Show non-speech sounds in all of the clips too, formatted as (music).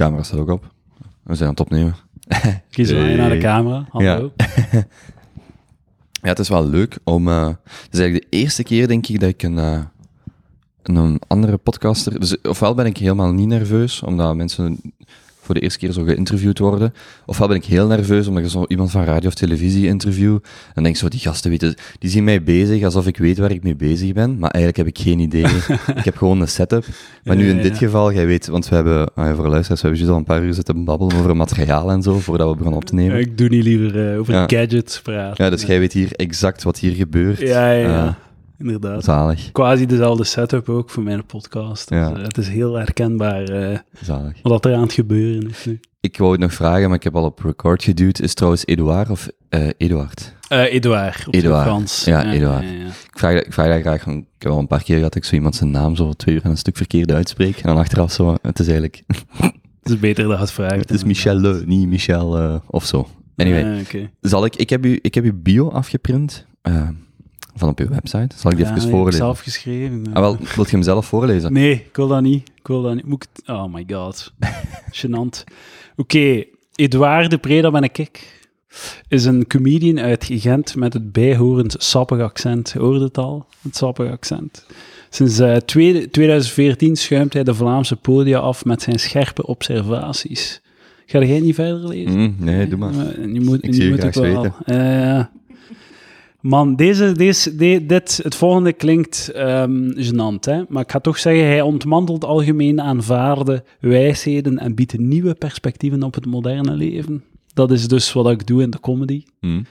camera staat ook op. We zijn aan het opnemen. (laughs) Kies Hey. naar de camera. Hallo. (laughs) Ja, het is wel leuk om... eh het is eigenlijk de eerste keer, denk ik, dat ik een, eh, een andere podcaster... Dus ofwel ben ik helemaal niet nerveus, omdat mensen voor de eerste keer zo geïnterviewd worden. Ofwel ben ik heel nerveus, omdat ik zo iemand van radio of televisie interview. En denk zo, die gasten weten... Die zien mij bezig alsof ik weet waar ik mee bezig ben, maar eigenlijk heb ik geen idee. (laughs) ik heb gewoon een setup. Maar nu in ja, dit geval, jij weet, want we hebben... ah voor luisteraars, we hebben juist al een paar uur zitten babbelen over materiaal en zo, voordat we begonnen op te nemen. Ik doe niet liever eh, over gadgets praten. Ja, dus jij weet hier exact wat hier gebeurt. Ja, ja, ja. Inderdaad. zalig, Quasi dezelfde setup ook voor mijn podcast. Dus, Ja. eh, het is heel herkenbaar eh, zalig. wat er aan het gebeuren is nu. Ik wou het nog vragen, maar ik heb al op record geduwd. Is het trouwens Eduard of eh Eduard? Eduard, op Eduard. zijn Frans. Ja, Eduard. ja. Ik vraag, ik vraag dat graag, ik heb al een paar keer gehad dat ik zo iemand zijn naam zo twee uur aan een stuk verkeerd uitspreek. En dan achteraf zo, het is eigenlijk, (laughs) Het is beter dat je het vraagt. het is Michel Le, niet Michel of zo. Anyway, Ah, oké. zal ik, ik heb u, ik heb uw bio afgeprint van op uw website. Zal ik die Ja, even ik heb voorlezen? zelf geschreven. Ah, wel, wilt je hem zelf voorlezen? Nee, ik wil dat niet. Ik wil dat niet. Moet ik Oh my god. (laughs) Gênant. Oké, Edouard de Pre, dat ben ik. Is een comedian uit Gent met het bijhorend sappig accent. Hoorde het al? Het sappig accent. Sinds eh, tweede- 2014 schuimt hij de Vlaamse podia af met zijn scherpe observaties. Ga jij niet verder lezen? Mm, nee, doe maar. Eh, Je moet, Ik je zie je moet graag ook wel. Man, deze, deze, de- dit, het volgende klinkt ehm gênant, hè? maar ik ga toch zeggen, hij ontmantelt algemeen aanvaarde wijsheden en biedt nieuwe perspectieven op het moderne leven. Dat is dus wat ik doe in de comedy. Mm.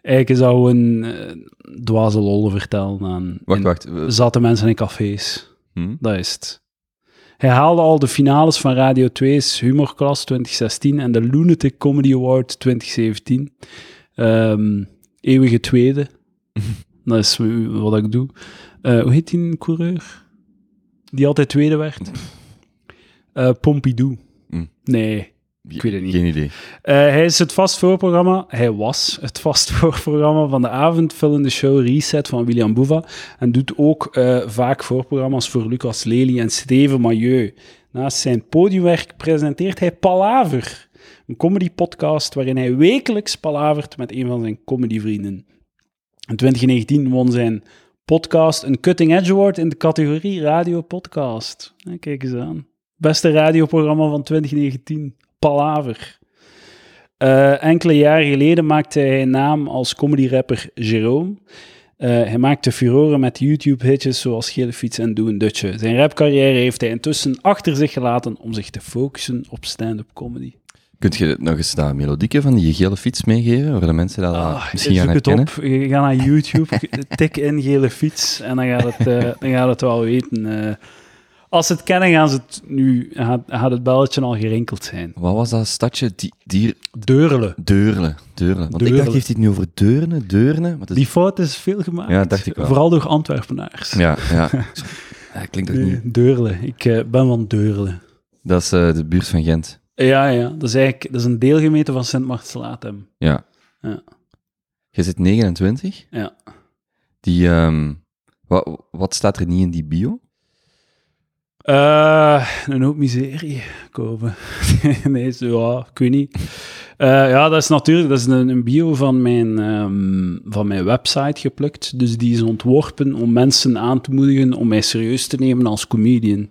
Eigenlijk is dat gewoon eh, dwaze lollen vertellen aan Wacht, wacht. zatte mensen in cafés. hm? Dat is het. Hij haalde al de finales van Radio 2's Humorklas 2016 en de Lunatic Comedy Award 2017. Ehm, eeuwige tweede. (laughs) Dat is wat ik doe. Eh, hoe heet die coureur? Die altijd tweede werd? (laughs) Eh Pompidou. Mm. Nee, ik weet het niet. Geen idee. Eh, hij is het vast voorprogramma, hij was het vast (laughs) voorprogramma van de avondvullende show Reset van William Boeva en doet ook vaak voorprogramma's voor Lucas Lely en Steven Mailleu. Naast zijn podiumwerk presenteert hij Palaver, een comedypodcast waarin hij wekelijks palavert met een van zijn comedyvrienden. In 2019 won zijn podcast een Cutting Edge Award in de categorie Radio Podcast. Kijk eens aan. Beste radioprogramma van 2019, Palaver. Eh, enkele jaren geleden maakte hij naam als comedy-rapper Jerome. Eh, hij maakte furoren met YouTube-hitjes zoals Gele Fiets en Doe een Dutje. Zijn rapcarrière heeft hij intussen achter zich gelaten om zich te focussen op stand-up comedy. Kunt je nog eens dat melodieke van die gele fiets meegeven, waar de mensen dat Ah, misschien gaan zoek het herkennen? op, je gaat naar YouTube, (laughs) tik in Gele Fiets en dan gaat het, eh, dan gaat het wel weten. eh. als ze het kennen, gaan ze het nu, gaat, gaat het belletje al gerinkeld zijn. Wat was dat stadje? Die, dier... Deurle. Deurle. Deurle. Want ik dacht, heeft hij het nu over Deurne? Deurne? Is... Die fout is veel gemaakt. Ja, dacht ik wel. Vooral door Antwerpenaars. Ja, ja. (laughs) ja. Klinkt Nee, niet? Deurle. Ik eh, ben van Deurle. Dat is de buurt van Gent. Ja, ja. Dat is eigenlijk dat is een deelgemeente van Sint-Martelatem. Ja. Ja. Je zit 29. Ja. Die, ehm, wat, wat staat er niet in die bio? Eh, een hoop miserie kopen. (laughs) nee, zo, ja, ik weet niet. Eh, ja, dat is natuurlijk dat is een, een bio van mijn, ehm, van mijn website geplukt. Dus die is ontworpen om mensen aan te moedigen om mij serieus te nemen als comedian.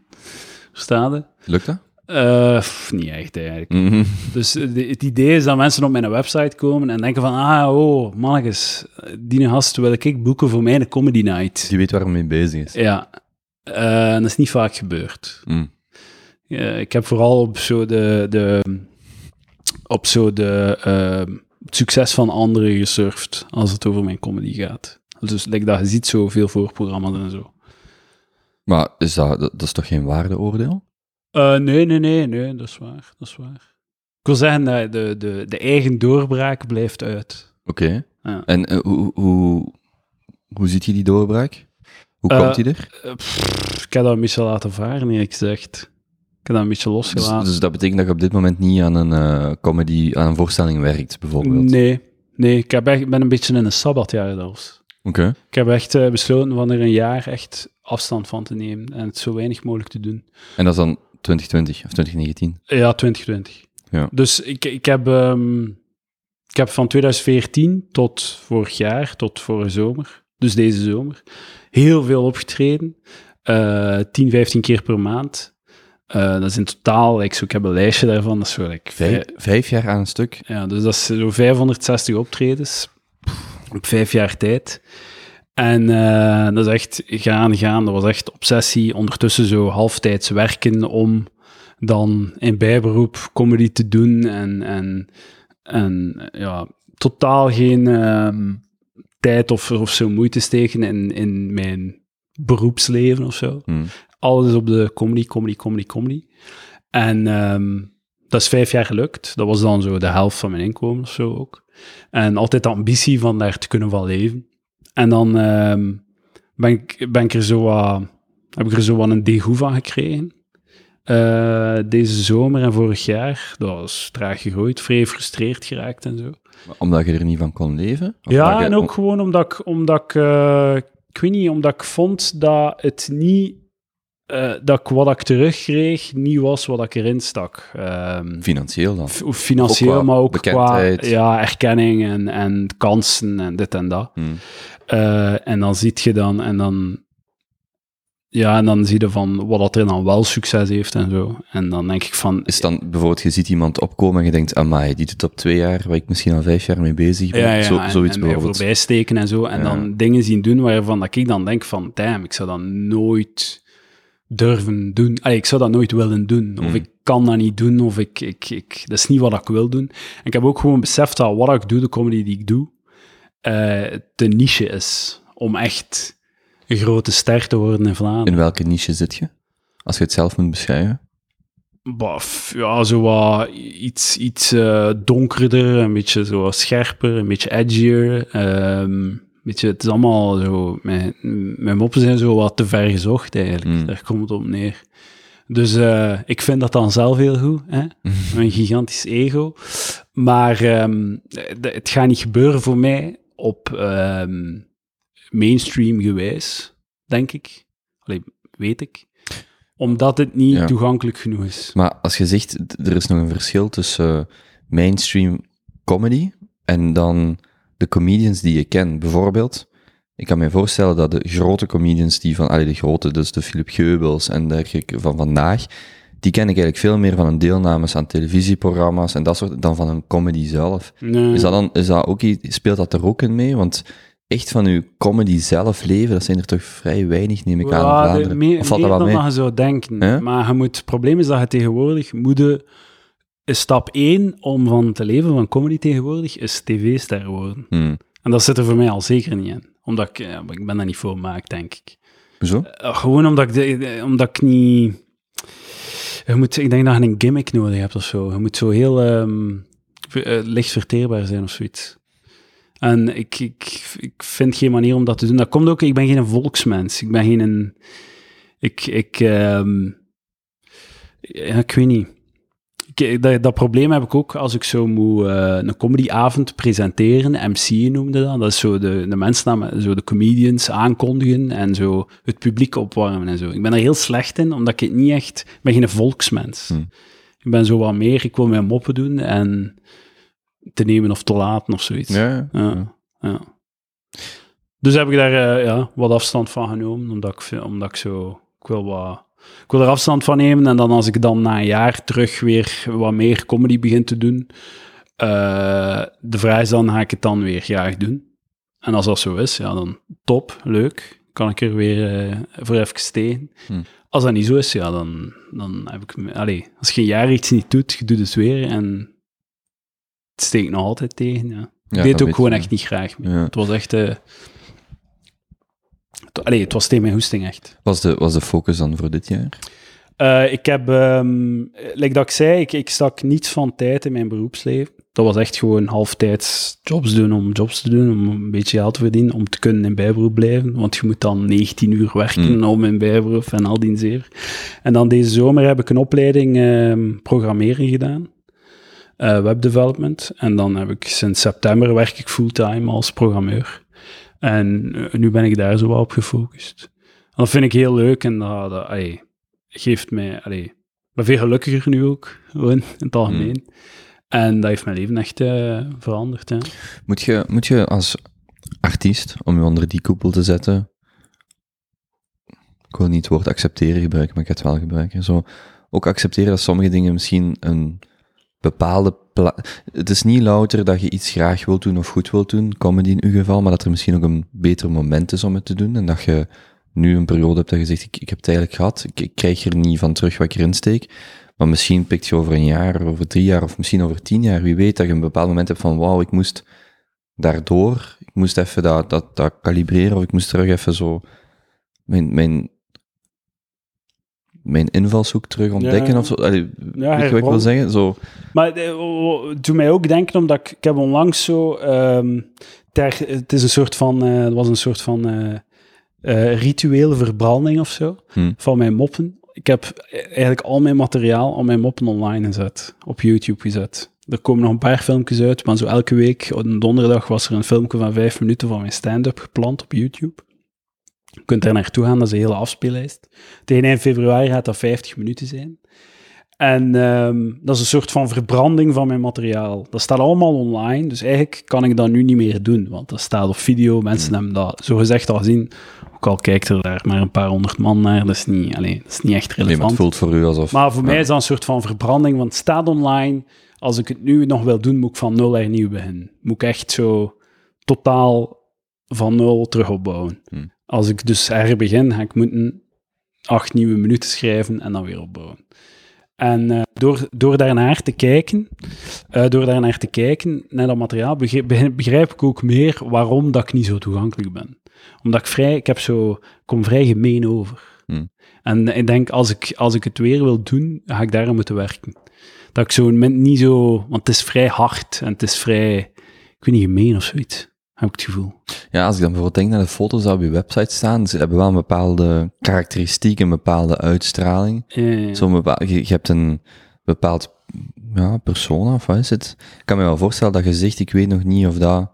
Verstaat? Lukt dat? Eh, pff, niet echt eigenlijk. Mhm. Dus eh, de- het idee is dat mensen op mijn website komen en denken van, ah, oh, mannetjes, die gast wil ik boeken voor mijn comedy night. Die weet waar hij mee bezig is. Ja, Eh, dat is niet vaak gebeurd. Mm. Ik heb vooral op zo de, de, op zo de, eh, het succes van anderen gesurfd als het over mijn comedy gaat. Dus like dat je ziet zoveel voorprogramma's en zo. Maar is dat, dat, dat is toch geen waardeoordeel? Eh, nee, nee, nee, nee, dat is waar, dat is waar. Ik wil zeggen, dat de, de, de eigen doorbraak blijft uit. Oké. Ja. En eh, hoe, hoe, hoe ziet je die doorbraak? Hoe Eh, komt die er? Pff, ik heb dat een beetje laten varen, eerlijk gezegd. Ik heb dat een beetje Dus, losgelaten. dus dat betekent dat je op dit moment niet aan een comedy, aan een voorstelling werkt, bijvoorbeeld? nee, nee ik, heb echt, ben een beetje in een sabbatjaar zelfs. Oké. Ik heb echt besloten van er een jaar echt afstand van te nemen en het zo weinig mogelijk te doen. En dat is dan 2020 of 2019. Ja, 2020. Ja. Dus ik, ik, heb, ehm, ik heb van 2014 tot vorig jaar, tot vorige zomer, dus deze zomer, heel veel opgetreden. Eh 10, 15 keer per maand. Eh, dat is in totaal, ik, zo, ik heb een lijstje daarvan, dat is zo like, Vijf, vijf jaar aan een stuk. Ja, dus dat is zo 560 optredens op vijf jaar tijd. En eh, dat is echt gaan, gaan. Dat was echt obsessie. Ondertussen zo halftijds werken om dan in bijberoep comedy te doen. En, en, en ja, totaal geen ehm, tijd of, of zo moeite steken in, in mijn beroepsleven of zo. Hmm. Alles op de comedy, comedy, comedy, comedy. En ehm, dat is vijf jaar gelukt. Dat was dan zo de helft van mijn inkomen of zo ook. En altijd de ambitie van daar te kunnen van leven. En dan ehm, ben, ik, ben ik er zo wat, heb ik er zo een degoe van gekregen. Eh, deze zomer en vorig jaar. Dat was traag gegroeid, vrij gefrustreerd geraakt en zo. Omdat je er niet van kon leven? Of Ja, en ook gewoon omdat ik, omdat ik, eh, ik weet niet, omdat ik vond dat het niet, eh, dat ik wat ik terugkreeg, niet was wat ik erin stak. Ehm, Financieel dan. financieel, Ook maar ook bekendheid. qua ja, erkenning en, en kansen en dit en dat. Hmm. Eh, en dan ziet je dan, en dan, ja, en dan zie je van wat dat er dan wel succes heeft en zo. En dan denk ik van, Is dan bijvoorbeeld, je ziet iemand opkomen en je denkt, amai, die doet op twee jaar, waar ik misschien al vijf jaar mee bezig ben. Ja, ja, Zo, en, zoiets en bijvoorbeeld. voorbij steken en zo. En Ja. dan dingen zien doen waarvan dat ik dan denk van, damn, ik zou dat nooit durven doen. Allee, ik zou dat nooit willen doen. Of Mm. ik kan dat niet doen, of ik, ik, ik... Dat is niet wat ik wil doen. En ik heb ook gewoon beseft dat wat ik doe, de comedy die ik doe, de niche is om echt een grote ster te worden in Vlaanderen. In welke niche zit je? Als je het zelf moet beschrijven. Baf, ja, zo wat iets, iets eh, donkerder, een beetje zo scherper, een beetje edgier. ehm, beetje, het is allemaal zo, mijn, mijn moppen zijn zo wat te ver gezocht eigenlijk. Mm. Daar komt het op neer. Dus eh, ik vind dat dan zelf heel goed, hè? (laughs) een gigantisch ego. Maar ehm, het gaat niet gebeuren voor mij op ehm, mainstream gewijs, denk ik. Allee, weet ik. Omdat het niet Ja. toegankelijk genoeg is. Maar als je zegt, er is nog een verschil tussen eh, mainstream comedy en dan de comedians die je kent. Bijvoorbeeld, ik kan me voorstellen dat de grote comedians die van, allee, de grote, dus de Philip Geubels en dergelijke van vandaag, die ken ik eigenlijk veel meer van hun deelnames aan televisieprogramma's en dat soort, dan van een comedy zelf. Nee. Is dat dan, is dat ook, iets- speelt dat er ook in mee? Want echt van uw comedy zelf leven, dat zijn er toch vrij weinig, neem ik aan, in Ja, Vlaanderen. meer, of valt meer dat wel dan mee? je zou denken. Maar je moet, het probleem is dat je tegenwoordig moet is stap 1 om van te leven van comedy tegenwoordig, is tv-ster worden. Hmm. En dat zit er voor mij al zeker niet in. Omdat ik, ja, ik ben daar niet voor gemaakt, denk ik. Hoezo? Eh, gewoon omdat ik, de- de- omdat ik niet... Je moet, ik denk dat je een gimmick nodig hebt of zo. Je moet zo heel ehm, eh, licht verteerbaar zijn of zoiets. En ik, ik, ik vind geen manier om dat te doen. Dat komt ook, ik ben geen volksmens. Ik ben geen... Een, ik, ik, ehm, ja, ik weet niet. Ik- dat, dat probleem heb ik ook als ik zo moet eh, een comedyavond presenteren. MC noemde dat. Dat is zo de, de mensen, zo de comedians aankondigen en zo het publiek opwarmen en zo. Ik ben er heel slecht in, omdat ik het niet echt... Ik ben geen volksmens. Hmm. Ik ben zo wat meer, ik wil mijn moppen doen en te nemen of te laten of zoiets. Ja, Ja. Ja. Dus heb ik daar eh, ja, wat afstand van genomen, omdat ik, omdat ik zo... Ik wil, wat, ik wil er afstand van nemen en dan als ik dan na een jaar terug weer wat meer comedy begin te doen, eh, de vraag is dan, ga ik het dan weer graag doen? En als dat zo is, ja, dan top, leuk. Kan ik er weer eh, voor even tegen. Hm. Als dat niet zo is, ja, dan, dan heb ik... Allee, als je een jaar iets niet doet, je doet het weer en het steekt nog altijd tegen, ja. Ja, ik deed dat ook gewoon echt niet graag meer. Ja. Het was echt... eh het, allee, het was tegen mijn hoesting, echt. Was de, was de focus dan voor dit jaar? Eh, ik heb, ehm like dat ik zei, ik, ik stak niets van tijd in mijn beroepsleven. Dat was echt gewoon halftijds jobs doen om jobs te doen, om een beetje geld te verdienen, om te kunnen in bijberoep blijven. Want je moet dan 19 uur werken Mm. om in bijberoep en al die zeer. En dan deze zomer heb ik een opleiding ehm, programmeren gedaan. eh, webdevelopment. En dan heb ik sinds september werk ik fulltime als programmeur. En eh, nu ben ik daar zo wat op gefocust. En dat vind ik heel leuk en dat, geeft mij, allee, ben veel gelukkiger nu ook, in het algemeen. En dat heeft mijn leven echt eh, veranderd. Hè. Moet je, moet je als artiest, om je onder die koepel te zetten, ik wil niet het woord accepteren gebruiken, maar ik ga het wel gebruiken, zo, ook accepteren dat sommige dingen misschien een bepaalde Het is niet louter dat je iets graag wilt doen of goed wilt doen, comedy in uw geval, maar dat er misschien ook een beter moment is om het te doen en dat je nu een periode hebt dat je zegt, ik, ik heb het eigenlijk gehad, ik, krijg er niet van terug wat ik erin steek, maar misschien pikt je over een jaar, over drie jaar of misschien over tien jaar, wie weet, dat je een bepaald moment hebt van, wauw, ik moest daardoor, ik moest even dat, dat, dat kalibreren of ik moest terug even zo mijn, mijn, mijn invalshoek terug ontdekken Ja. of zo. Allee, weet je wat ik wil zeggen? Zo, Maar eh, oh, oh, doe mij ook denken, omdat ik, ik heb onlangs zo... ehm, ter, het is een soort van... eh, het was een soort van eh, eh, rituele verbranding of zo, Hm. van mijn moppen. Ik heb eigenlijk al mijn materiaal, al mijn moppen online gezet, op YouTube gezet. Er komen nog een paar filmpjes uit, maar zo elke week, op een donderdag, was er een filmpje van vijf minuten van mijn stand-up gepland op YouTube. Je kunt daar naartoe gaan, dat is een hele afspeellijst. Tegen eind februari gaat dat 50 minuten zijn. En ehm, dat is een soort van verbranding van mijn materiaal. Dat staat allemaal online, dus eigenlijk kan ik dat nu niet meer doen, want dat staat op video. Mensen hebben dat zogezegd al gezien. Ook al kijkt er daar maar een paar honderd man naar, dat is niet, allee, dat is niet echt nee, maar relevant. het voelt voor u alsof... Maar voor Ja. mij is dat een soort van verbranding, want het staat online. Als ik het nu nog wil doen, moet ik van nul hernieuw beginnen. Moet ik echt zo totaal van nul terug opbouwen. Hmm. Als ik dus herbegin, ga ik moeten acht nieuwe minuten schrijven en dan weer opbouwen. En eh, door, door daarnaar te kijken, eh, door daarnaar te kijken, naar dat materiaal, begrijp, ik ook meer waarom dat ik niet zo toegankelijk ben. Omdat ik vrij, ik heb zo, kom vrij gemeen over. Hmm. En ik denk, als ik, als ik het weer wil doen, ga ik daar aan moeten werken. Dat ik zo niet zo, want het is vrij hard en het is vrij, ik weet niet, gemeen of zoiets, heb ik het gevoel. Ja, als ik dan bijvoorbeeld denk naar de foto's die op je website staan, ze hebben wel een bepaalde karakteristiek, een bepaalde uitstraling. Ja, ja, ja. Zo'n bepaal- je, je hebt een bepaald ja, persona, of wat is het? Ik kan me wel voorstellen dat je zegt, ik weet nog niet of dat...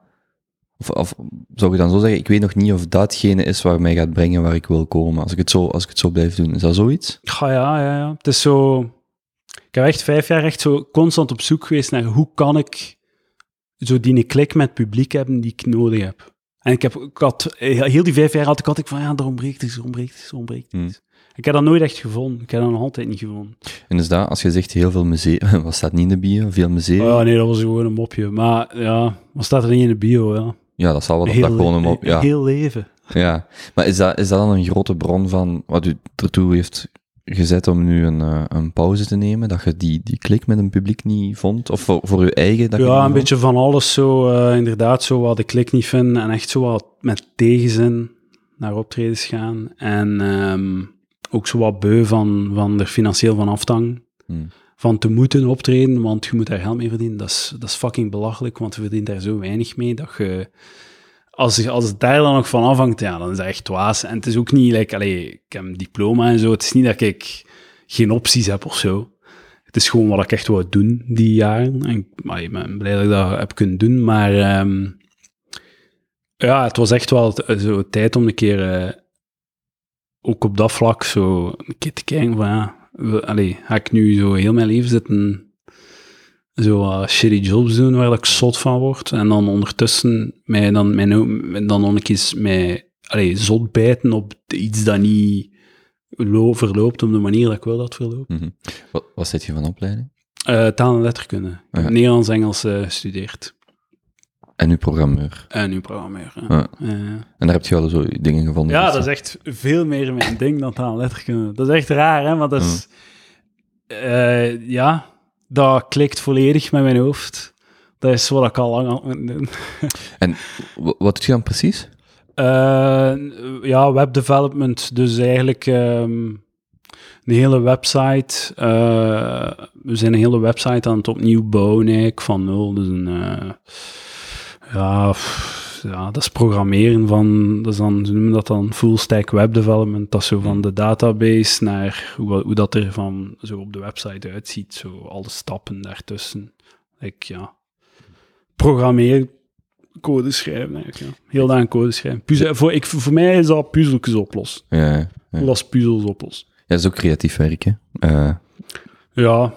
Of, of zou je dan zo zeggen, ik weet nog niet of datgene is waar mij gaat brengen waar ik wil komen. Als ik het zo, als ik het zo blijf doen, is dat zoiets? Ja, ja, ja, ja. Het is zo... Ik heb echt vijf jaar echt zo constant op zoek geweest naar hoe kan ik zo die klik met het publiek hebben die ik nodig heb. En ik, heb, ik had, heel die vijf jaar had ik altijd van, ja, er ontbreekt iets, er ontbreekt iets, er ontbreekt Hmm. iets. Ik heb dat nooit echt gevonden. Ik heb dat nog altijd niet gevonden. En is dat, als je zegt heel veel musea, (laughs) wat staat niet in de bio? Veel musea? Oh, nee, dat was gewoon een mopje. Maar ja, wat staat er niet in de bio? Ja. Ja, dat zal wel op dat gewoon hem op. Ja, heel leven. ja. Maar is dat, is dat dan een grote bron van wat u ertoe heeft gezet om nu een, eh, een pauze te nemen? Dat je die, die klik met een publiek niet vond? Of voor, voor je eigen? Dat Ja, een vond? beetje van alles zo. eh, inderdaad, zo wat de klik niet vind. En echt zo wat met tegenzin naar optredens gaan. En ehm, ook zo wat beu van, van er financieel van afhangen. Hmm. Van te moeten optreden, want je moet daar geld mee verdienen. Dat is, dat is fucking belachelijk, want je verdient daar zo weinig mee dat je... Als, als het daar dan nog van afhangt, ja, dan is dat echt dwaas. En het is ook niet, like, allee, ik heb een diploma en zo. Het is niet dat ik geen opties heb of zo. Het is gewoon wat ik echt wou doen die jaren. En maar ik ben blij dat ik dat heb kunnen doen. Maar ehm, ja, het was echt wel zo tijd om een keer, eh, ook op dat vlak, zo een keer te kijken van, ja, allee, ga ik nu zo heel mijn leven zitten zo wat shitty jobs doen waar ik zot van word. En dan ondertussen mij dan, mijn, dan nog een keer mij, allee, zot bijten op iets dat niet lo- verloopt op de manier dat ik wil dat verloopt. Mhm. Wat, wat zit je van opleiding? Eh, taal en letterkunde. Heb Ja. Nederlands-Engels eh, gestudeerd. En nu programmeur. En nu programmeur. Ja, Ja. ja. En daar heb je wel zo dingen gevonden. Ja, dus, dat is echt veel meer mijn ding dan taal en letterkunde. Dat is echt raar, hè? Maar dat is... eh, ja, dat klikt volledig met mijn hoofd. Dat is wat ik al lang aan doen. (laughs) En wa- wat doe je dan precies? Eh, ja, webdevelopment. Dus eigenlijk ehm, een hele website. eh, we zijn een hele website aan het opnieuw bouwen eigenlijk, van nul. Dus een... eh, ja, pff, ja, dat is programmeren van... Dat is dan, ze noemen dat dan full stack web development. Dat is zo van de database naar hoe, hoe dat er van zo op de website uitziet. Zo alle stappen daartussen. Ik, ja... Programmeer code schrijven eigenlijk, ja. Heel aan code schrijven. Puzzel, voor, ik, voor mij is dat puzzeltjes oplossen. Ja, ja. Dat is puzzels oplossen. Ja, dat is ook creatief werk, hè. Eh, Ja,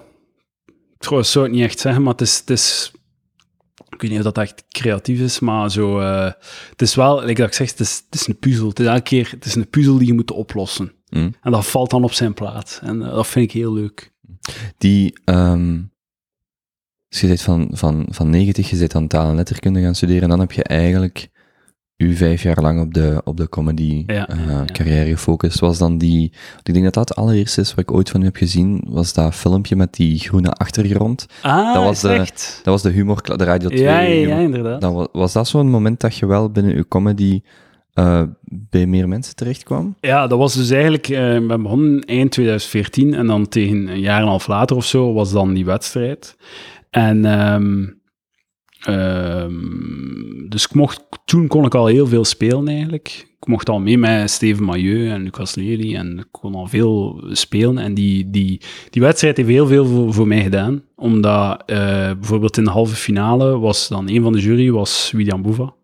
trouwens zou ik niet echt zeggen, maar het is, het is ik weet niet of dat echt creatief is, maar zo, eh, het is wel, like dat ik zeg, het is, het is een puzzel. Het is elke keer, het is een puzzel die je moet oplossen. Mm. En dat valt dan op zijn plaats. En eh, dat vind ik heel leuk. Die, dus je bent van, van, van 90, je bent aan taal en letterkunde gaan studeren, en dan heb je eigenlijk u vijf jaar lang op de, op de comedy Ja, eh, ja, carrière gefocust. Was dan die, ik denk dat dat het allereerste is wat ik ooit van u heb gezien, was dat filmpje met die groene achtergrond. Ah, Dat was is de- echt? Dat was de humor, de Radio 2. Ja, ja, inderdaad. Dan was dat zo'n moment dat je wel binnen uw comedy eh, bij meer mensen terecht kwam? Ja, dat was dus eigenlijk, eh we begonnen eind 2014 en dan tegen een jaar en een half later of zo was dan die wedstrijd. En ehm, ehm, dus ik mocht, toen kon ik al heel veel spelen eigenlijk. Ik mocht al mee met Steven Mailleu en Lucas Lely en ik kon al veel spelen. En die, die, die wedstrijd heeft heel veel voor, voor mij gedaan. Omdat eh, bijvoorbeeld in de halve finale was dan een van de jury was William Boeva.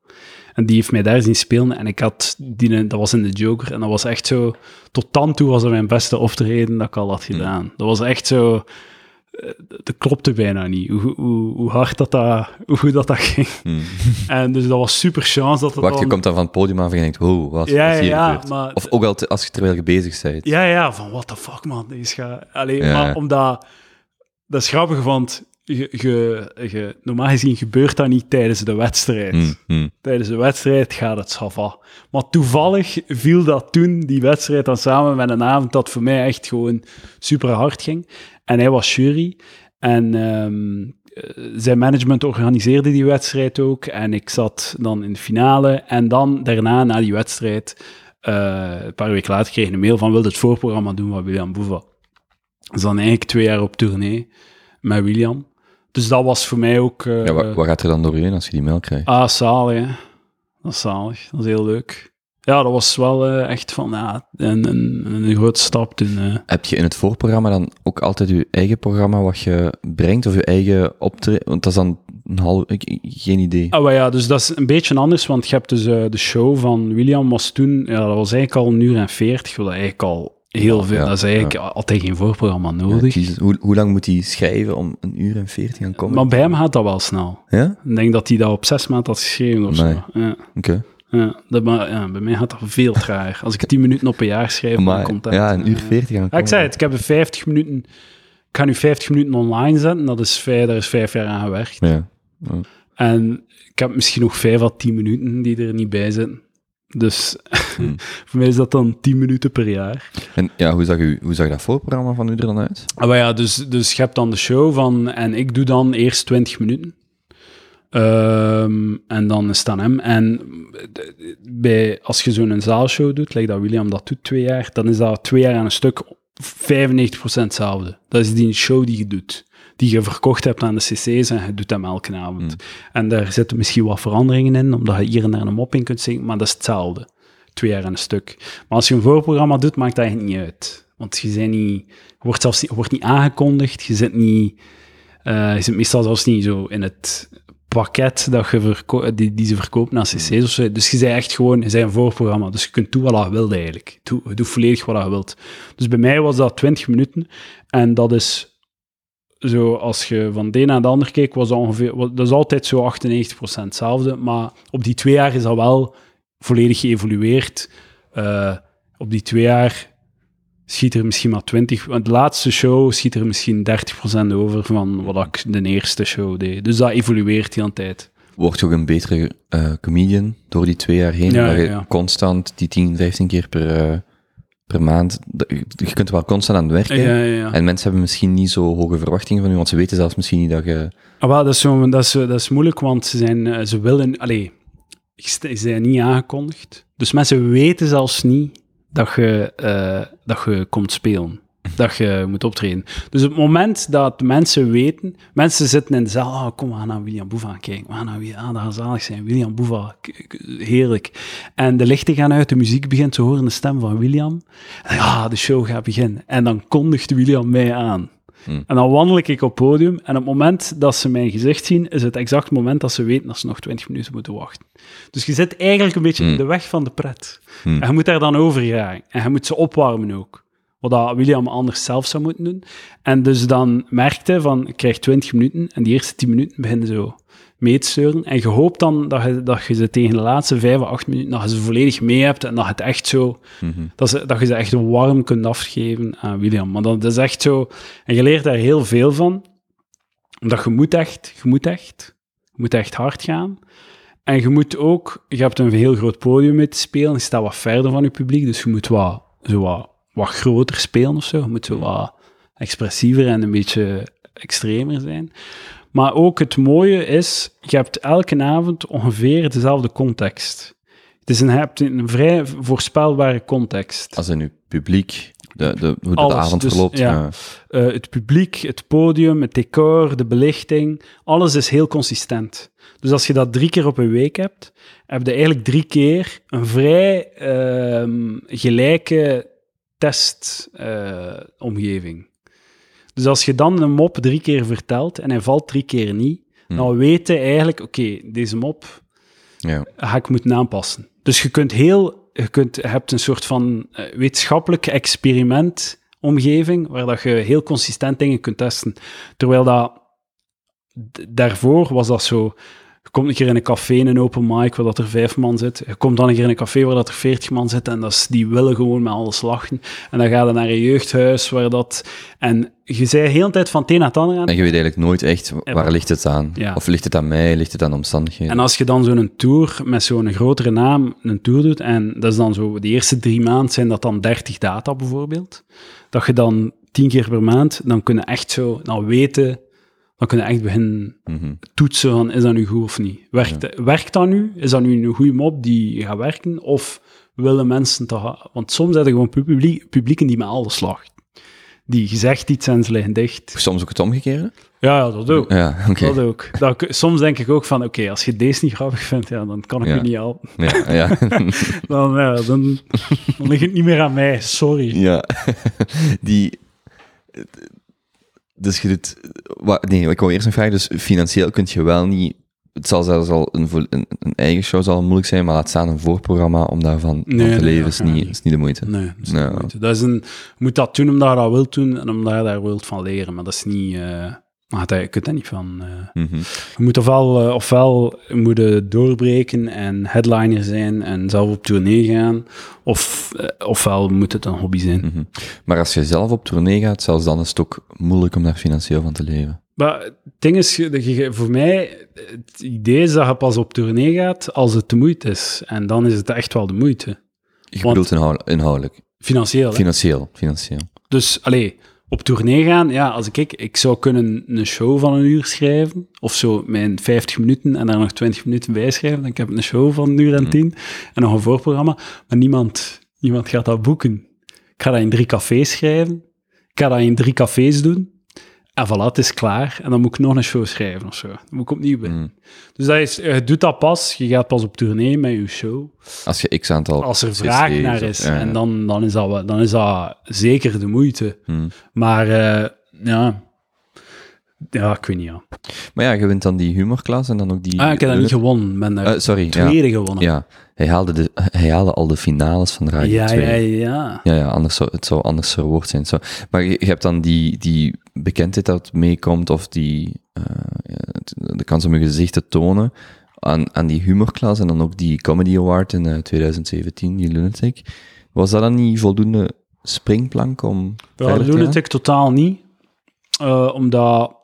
En die heeft mij daar zien spelen. En ik had die, dat was in de Joker. En dat was echt zo. Tot dan toe was dat mijn beste optreden dat ik al had gedaan. Dat was echt zo. Eh, Dat klopte bijna niet. Hoe, hoe, hoe hard dat, dat, hoe goed dat, dat ging. (laughs) En dus dat was super chance dat het Wacht, je komt dan van het podium af en je denkt, wow, wat Ja, is hier ja, gebeurd? maar- Of ook al te- als je terwijl je bezig bent. Ja, ja, van what the fuck, man. Gaat... Allee, Ja. maar omdat... Dat is grappig, want je, je, je, normaal gezien gebeurt dat niet tijdens de wedstrijd. Mm, mm. Tijdens de wedstrijd gaat het sava. Maar toevallig viel dat toen, die wedstrijd, dan samen met een avond dat voor mij echt gewoon super hard ging. En hij was jury. En ehm, eh, zijn management organiseerde die wedstrijd ook. En ik zat dan in de finale. En dan daarna, na die wedstrijd, eh, een paar weken later, kreeg ik een mail van wilde het voorprogramma doen van William Boeva. Dus dan eigenlijk twee jaar op tournee met William. Dus dat was voor mij ook... eh, Ja, wat, wat gaat er dan door je heen als je die mail krijgt? Ah, zalig, hè. Dat is zalig. Dat is heel leuk. Ja, dat was wel eh, echt van, ja, een, een, een grote stap toen. eh. Heb je in het voorprogramma dan ook altijd je eigen programma wat je brengt, of je eigen optreden? Want dat is dan een half... geen idee. Ah, maar ja, dus dat is een beetje anders, want je hebt dus eh, de show van William was toen, ja, dat was eigenlijk al een uur en veertig, wat eigenlijk al heel veel, Ja, dat is eigenlijk altijd geen voorprogramma nodig. hoe, hoe lang moet hij schrijven om een uur en veertig gaan komen? maar bij hem gaat dat wel snel. Ja? Ik denk dat hij dat op zes maanden had geschreven of zo. Ja, Oké. Ja, dat, maar, ja, bij mij gaat dat veel trager. Als ik tien minuten op een jaar schrijf, dan komt dat... ja, een uur eh, veertig gaan Ja, komen. ik zei het, ik heb er 50 minuten... Ik ga nu 50 minuten online zetten, dat is vijf, daar is vijf jaar aan gewerkt. Ja. En ik heb misschien nog 5 à 10 minuten die er niet bij zitten. Dus (laughs) Hmm. voor mij is dat dan 10 minuten per jaar. En ja, hoe zag, u, hoe zag dat voorprogramma van u er dan uit? Ah, Maar ja, dus, dus je hebt dan de show van... En ik doe dan eerst 20 minuten. Ehm, en dan is het aan hem. En bij, als je zo'n zaalshow doet, like dat William dat doet twee jaar, dan is dat twee jaar aan een stuk 95% hetzelfde. Dat is die show die je doet. Die je verkocht hebt aan de cc's en je doet hem elke avond. En daar zitten misschien wat veranderingen in, omdat je hier en daar een mop in kunt zingen, maar dat is hetzelfde. Twee jaar aan een stuk. Maar als je een voorprogramma doet, maakt dat eigenlijk niet uit. Want je, bent niet, je wordt zelfs niet, wordt niet aangekondigd, je zit niet... eh, je zit meestal zelfs niet zo in het pakket dat je die, die ze verkopen aan cc's of zo. Dus je bent echt gewoon, je bent een voorprogramma. Dus je kunt doen wat je wilt eigenlijk. Doe, je doet volledig wat je wilt. Dus bij mij was dat 20 minuten. En dat is zo, als je van de een naar de ander keek, was dat ongeveer, dat is altijd zo 98% hetzelfde. Maar op die twee jaar is dat wel volledig geëvolueerd. Eh, op die twee jaar schiet er misschien maar 20, want de laatste show schiet er misschien 30% over van wat ik de eerste show deed. Dus dat evolueert die aan tijd. Word je ook een betere eh, comedian door die twee jaar heen? Ja, dat je ja. constant die 10, 15 keer per, eh, per maand... Je je kunt wel constant aan het werken. Ja. En mensen hebben misschien niet zo hoge verwachtingen van u, want ze weten zelfs misschien niet dat je... Ah, wel, dat, is zo, dat, is, dat is moeilijk, want ze, zijn, eh, ze willen... Allee, ze zijn niet aangekondigd. Dus mensen weten zelfs niet dat je, eh, dat je komt spelen. Dat je moet optreden. Dus op het moment dat mensen weten... Mensen zitten in de zaal... Oh, kom, we gaan naar William Boeva kijken. We gaan naar William... Ah, dat gaat zalig zijn. William Boeva. Heerlijk. En de lichten gaan uit, de muziek begint. Ze horen de stem van William. En ja, de show gaat beginnen. En dan kondigt William mij aan. En dan wandel ik op het podium en op het moment dat ze mijn gezicht zien, is het exact moment dat ze weten dat ze nog 20 minuten moeten wachten. Dus je zit eigenlijk een beetje in de weg van de pret. En je moet daar dan over geraken. En je moet ze opwarmen ook. wat dat William anders zelf zou moeten doen. En dus dan merkte van, ik krijg 20 minuten en die eerste 10 minuten beginnen zo mee te steuren. En je hoopt dan dat je, dat je ze tegen de laatste 5 of 8 minuten, dat je ze volledig mee hebt en dat het echt zo, Mhm. dat, ze, dat je ze echt warm kunt afgeven aan William. Maar dat is echt zo, en je leert daar heel veel van, omdat je moet echt, je moet echt, je moet echt hard gaan. En je moet ook, je hebt een heel groot podium mee te spelen, je staat wat verder van je publiek, dus je moet wat, zo wat, wat groter spelen of zo. Je moet zo wat expressiever en een beetje extremer zijn. Maar ook het mooie is, je hebt elke avond ongeveer dezelfde context. Het is een, je hebt een vrij voorspelbare context. Als in uw publiek, de, de, hoe de avond dus, verloopt. ja. Eh, het publiek, het podium, het decor, de belichting, alles is heel consistent. Dus als je dat drie keer op een week hebt, heb je eigenlijk drie keer een vrij ehm, gelijke testomgeving. Dus als je dan een mop drie keer vertelt en hij valt drie keer niet, Hmm. dan weet je eigenlijk, oké, deze mop Ja. ga ik moeten aanpassen. Dus je kunt heel, je, kunt, je hebt een soort van eh, wetenschappelijk experimentomgeving waar dat je heel consistent dingen kunt testen. Terwijl dat daarvoor was dat zo. Komt een keer in een café, in een open mic, waar dat er vijf man zit. Je komt dan een keer in een café waar dat er veertig man zit en dat is, die willen gewoon met alles lachen. En dan ga je naar een jeugdhuis waar dat... En je zei heel tijd van het een naar het ander aan. En je weet eigenlijk nooit echt waar ligt het aan. Ja. Of ligt het aan mij, ligt het aan omstandigheden. En als je dan zo'n tour met zo'n grotere naam een tour doet, en dat is dan zo, de eerste drie maanden zijn dat dan 30 data bijvoorbeeld, dat je dan tien keer per maand, dan kunnen echt zo, dan weten, dan kunnen echt beginnen Mhm. toetsen van, is dat nu goed of niet? Werkt, werkt dat nu? Is dat nu een goede mop die gaat werken? Of willen mensen toch... Want soms zijn er gewoon publiek, publieken die met alles lacht. Die gezegd iets en ze liggen dicht. Soms ook het omgekeerde? Ja, ja dat ook. Ja, oké. Dat ook. Dat, soms denk ik ook van, oké, als je deze niet grappig vindt, ja, dan kan ik Ja. je niet helpen. Ja, ja. (laughs) Dan, ja, dan, dan ligt het niet meer aan mij, sorry. ja. (laughs) Die... Dus je doet... wa- Nee, ik wou eerst nog vragen, dus financieel kun je wel niet... Het zal zelfs al een, een, een eigen show zal moeilijk zijn, maar laat staan een voorprogramma om daarvan van Nee, te nee, leven is, niet, niet. is niet de moeite. Nee, dat is, niet Ja. de moeite. dat is een, je moet dat doen omdat je dat wilt doen en omdat je daar wilt van leren, maar dat is niet... eh maar je kunt daar niet van... eh, Mhm. Je moet ofwel, eh, ofwel moet je doorbreken en headliner zijn en zelf op tournee gaan, of, eh, ofwel moet het een hobby zijn. Mhm. Maar als je zelf op tournee gaat, zelfs dan is het ook moeilijk om daar financieel van te leven. Maar het ding is, voor mij, het idee is dat je pas op tournee gaat als het de moeite is. En dan is het echt wel de moeite. Je bedoelt inhoud- inhoudelijk. Financieel, hè? Financieel, financieel. Dus, allee, op tournee gaan, ja, als ik, ik, ik zou kunnen een show van een uur schrijven, of zo mijn 50 minuten en daar nog 20 minuten bij schrijven, dan heb ik een show van een uur en tien en nog een voorprogramma, maar niemand, niemand gaat dat boeken. Ik ga dat in drie cafés schrijven, ik ga dat in drie cafés doen, en voilà, het is klaar, en dan moet ik nog een show schrijven of zo. Dan moet ik opnieuw beginnen. Mm. Dus dat is, je doet dat pas, je gaat pas op tournee met je show, Als je x aantal... als er vraag naar is. ja, ja. En dan, dan, is dat, dan is dat zeker de moeite. Mm. Maar eh, ja. Ja, ik weet niet. Ja. Maar ja, je wint dan die humorklas en dan ook die... Ah, ik heb dat niet gewonnen. Ben daar Eh, sorry, ja. gewonnen. ja. Hij, haalde de, hij haalde al de finales van de Radio ja, 2. ja, ja. Ja, ja, anders zou, het zou anders verwoord zijn. Zo. Maar je, je hebt dan die, die bekendheid dat meekomt, of die, eh, de kans om je gezicht te tonen aan, aan die humorklas en dan ook die Comedy Award in eh, 2017, die Lunatic. Was dat dan niet voldoende springplank om Ja, ik totaal niet. Eh, omdat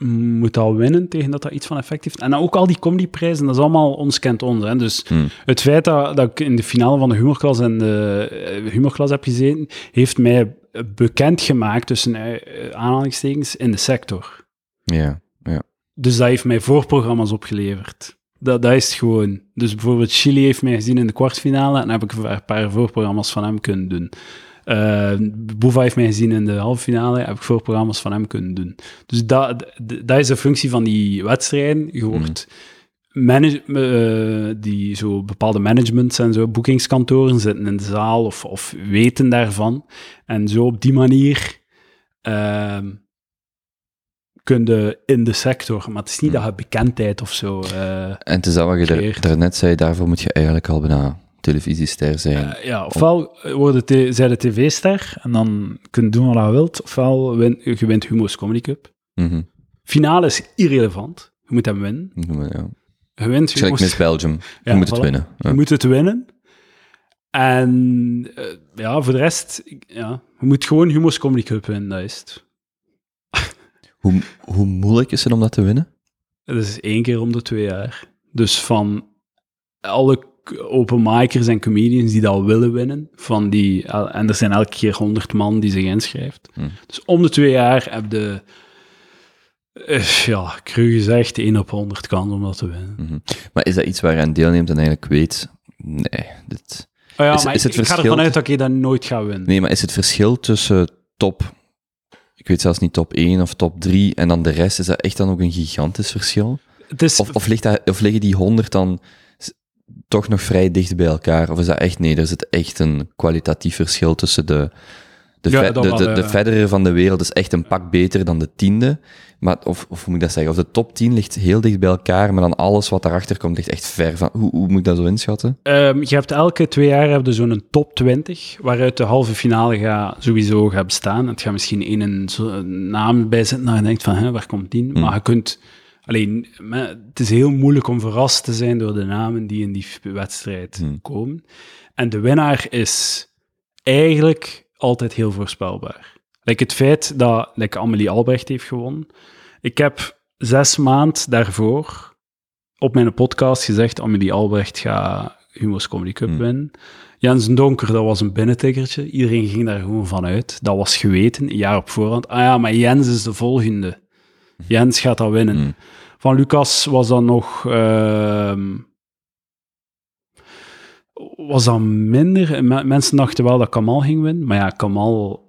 moet al winnen tegen dat dat iets van effect heeft. En ook al die comedyprijzen, dat is allemaal ons kent ons. Hè. Dus Hmm. het feit dat, dat ik in de finale van de humorklas en de eh, humorklas heb gezeten, heeft mij bekend gemaakt tussen eh, aanhalingstekens in de sector. Ja, ja. Dus dat heeft mij voorprogramma's opgeleverd. Dat, dat is het gewoon. Dus bijvoorbeeld Chili heeft mij gezien in de kwartfinale en heb ik een paar voorprogramma's van hem kunnen doen. Eh Boeva heeft mij gezien in de halve finale, heb ik voorprogramma's van hem kunnen doen. Dus dat, dat is de functie van die wedstrijden. Je wordt manage, eh, die zo bepaalde managements en zo, boekingskantoren zitten in de zaal of, of weten daarvan. En zo op die manier kun je in de sector, maar het is niet dat je bekendheid of zo. eh, En het is dat wat je daar- daarnet zei, daarvoor moet je eigenlijk al bijna televisiester zijn. Eh, ja, ofwel worden de, zij de tv-ster en dan kun je doen wat je wilt, ofwel win, je wint Humo's Comedy Cup. Mhm. Finale is irrelevant. Je moet hem winnen. Ja. Je wint Humo's Miss Belgium. Je moet het winnen. Ja. Je moet het winnen. En eh, ja, voor de rest, ja, je moet gewoon Humo's Comedy Cup winnen, dat is het. (laughs) Hoe, hoe moeilijk is het om dat te winnen? Dat is één keer om de twee jaar. Dus van alle openmakers en comedians die dat willen winnen, van die, en er zijn elke keer honderd man die zich inschrijft. Hmm. Dus om de twee jaar heb je, eh, ja, cru gezegd, 1 op 100 kans om dat te winnen. Mhm. Maar is dat iets waar je aan deelneemt en eigenlijk weet... Nee, dit... Oh ja, Is- maar is het ik, ik ga ervan uit dat ik dat nooit ga winnen. Nee, maar is het verschil tussen top... Ik weet zelfs niet top 1 of top 3 en dan de rest, is dat echt dan ook een gigantisch verschil? Is, Of, of, ligt dat, of liggen die 100 dan toch nog vrij dicht bij elkaar? Of is dat echt... Nee, er zit echt een kwalitatief verschil tussen de... De, Ja, de, wel, de, de Federer van de wereld is echt een pak beter dan de tiende. Maar, of, of hoe moet ik dat zeggen? Of de top 10 ligt heel dicht bij elkaar, maar dan alles wat daarachter komt ligt echt ver van... Hoe, hoe moet ik dat zo inschatten? Ehm, je hebt elke twee jaar heb je zo'n top 20, waaruit de halve finale gaat sowieso gaat bestaan. Het gaat misschien één een, naam bij zitten, dat je denkt van, hè, waar komt die? Hmm. Maar je kunt... Alleen, het is heel moeilijk om verrast te zijn door de namen die in die wedstrijd Hmm. komen. En de winnaar is eigenlijk altijd heel voorspelbaar. Like het feit dat like Amelie Albrecht heeft gewonnen. Ik heb zes maand daarvoor op mijn podcast gezegd, Amelie Albrecht gaat Humo's Comedy Cup Hmm. winnen. Jens Donker, dat was een binnentikkertje. Iedereen ging daar gewoon van uit. Dat was geweten, een jaar op voorhand. Ah ja, maar Jens is de volgende. Jens gaat dat winnen. Hmm. Van Lucas was dan nog... ehm, was dat minder. Me- mensen dachten wel dat Kamal ging winnen. Maar ja, Kamal...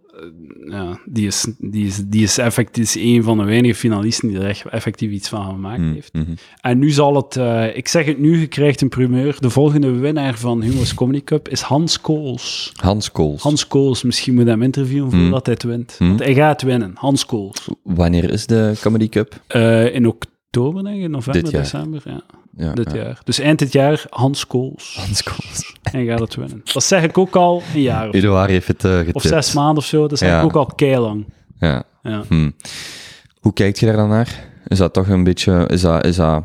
Ja, die is, die, is, die is effectief is een van de weinige finalisten die er echt effectief iets van gemaakt Mm, heeft. mhm. En nu zal het, eh, ik zeg het nu, je krijgt een primeur. De volgende winnaar van Humo's Comedy Cup is Hans Kools. Hans Kools. Hans Kools, misschien moet hij hem interviewen voordat hij het wint. Hmm. Want hij gaat winnen, Hans Kools. Wanneer is de Comedy Cup? Eh, in oktober, denk ik, in november, december. Ja, Ja, dit ja. jaar. Dus eind dit jaar, Hans Kools. Hans Kools. Hij gaat het winnen. Dat zeg ik ook al een jaar of, Eduard heeft het getipt. of zes maanden of zo. Dat zeg ik ook al keilang. Ja. Ja. Hm. Hoe kijkt je daar dan naar? Is dat toch een beetje... Is dat, is dat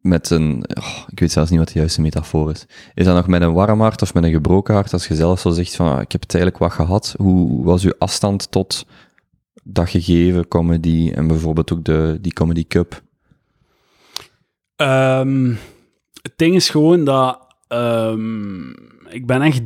met een... oh, ik weet zelfs niet wat de juiste metafoor is. Is dat nog met een warm hart of met een gebroken hart? Als je zelf zo zegt van, ah, ik heb het eigenlijk wat gehad. Hoe was uw afstand tot dat gegeven comedy en bijvoorbeeld ook de, die Comedy Cup? Ehm, het ding is gewoon dat ehm, ik ben echt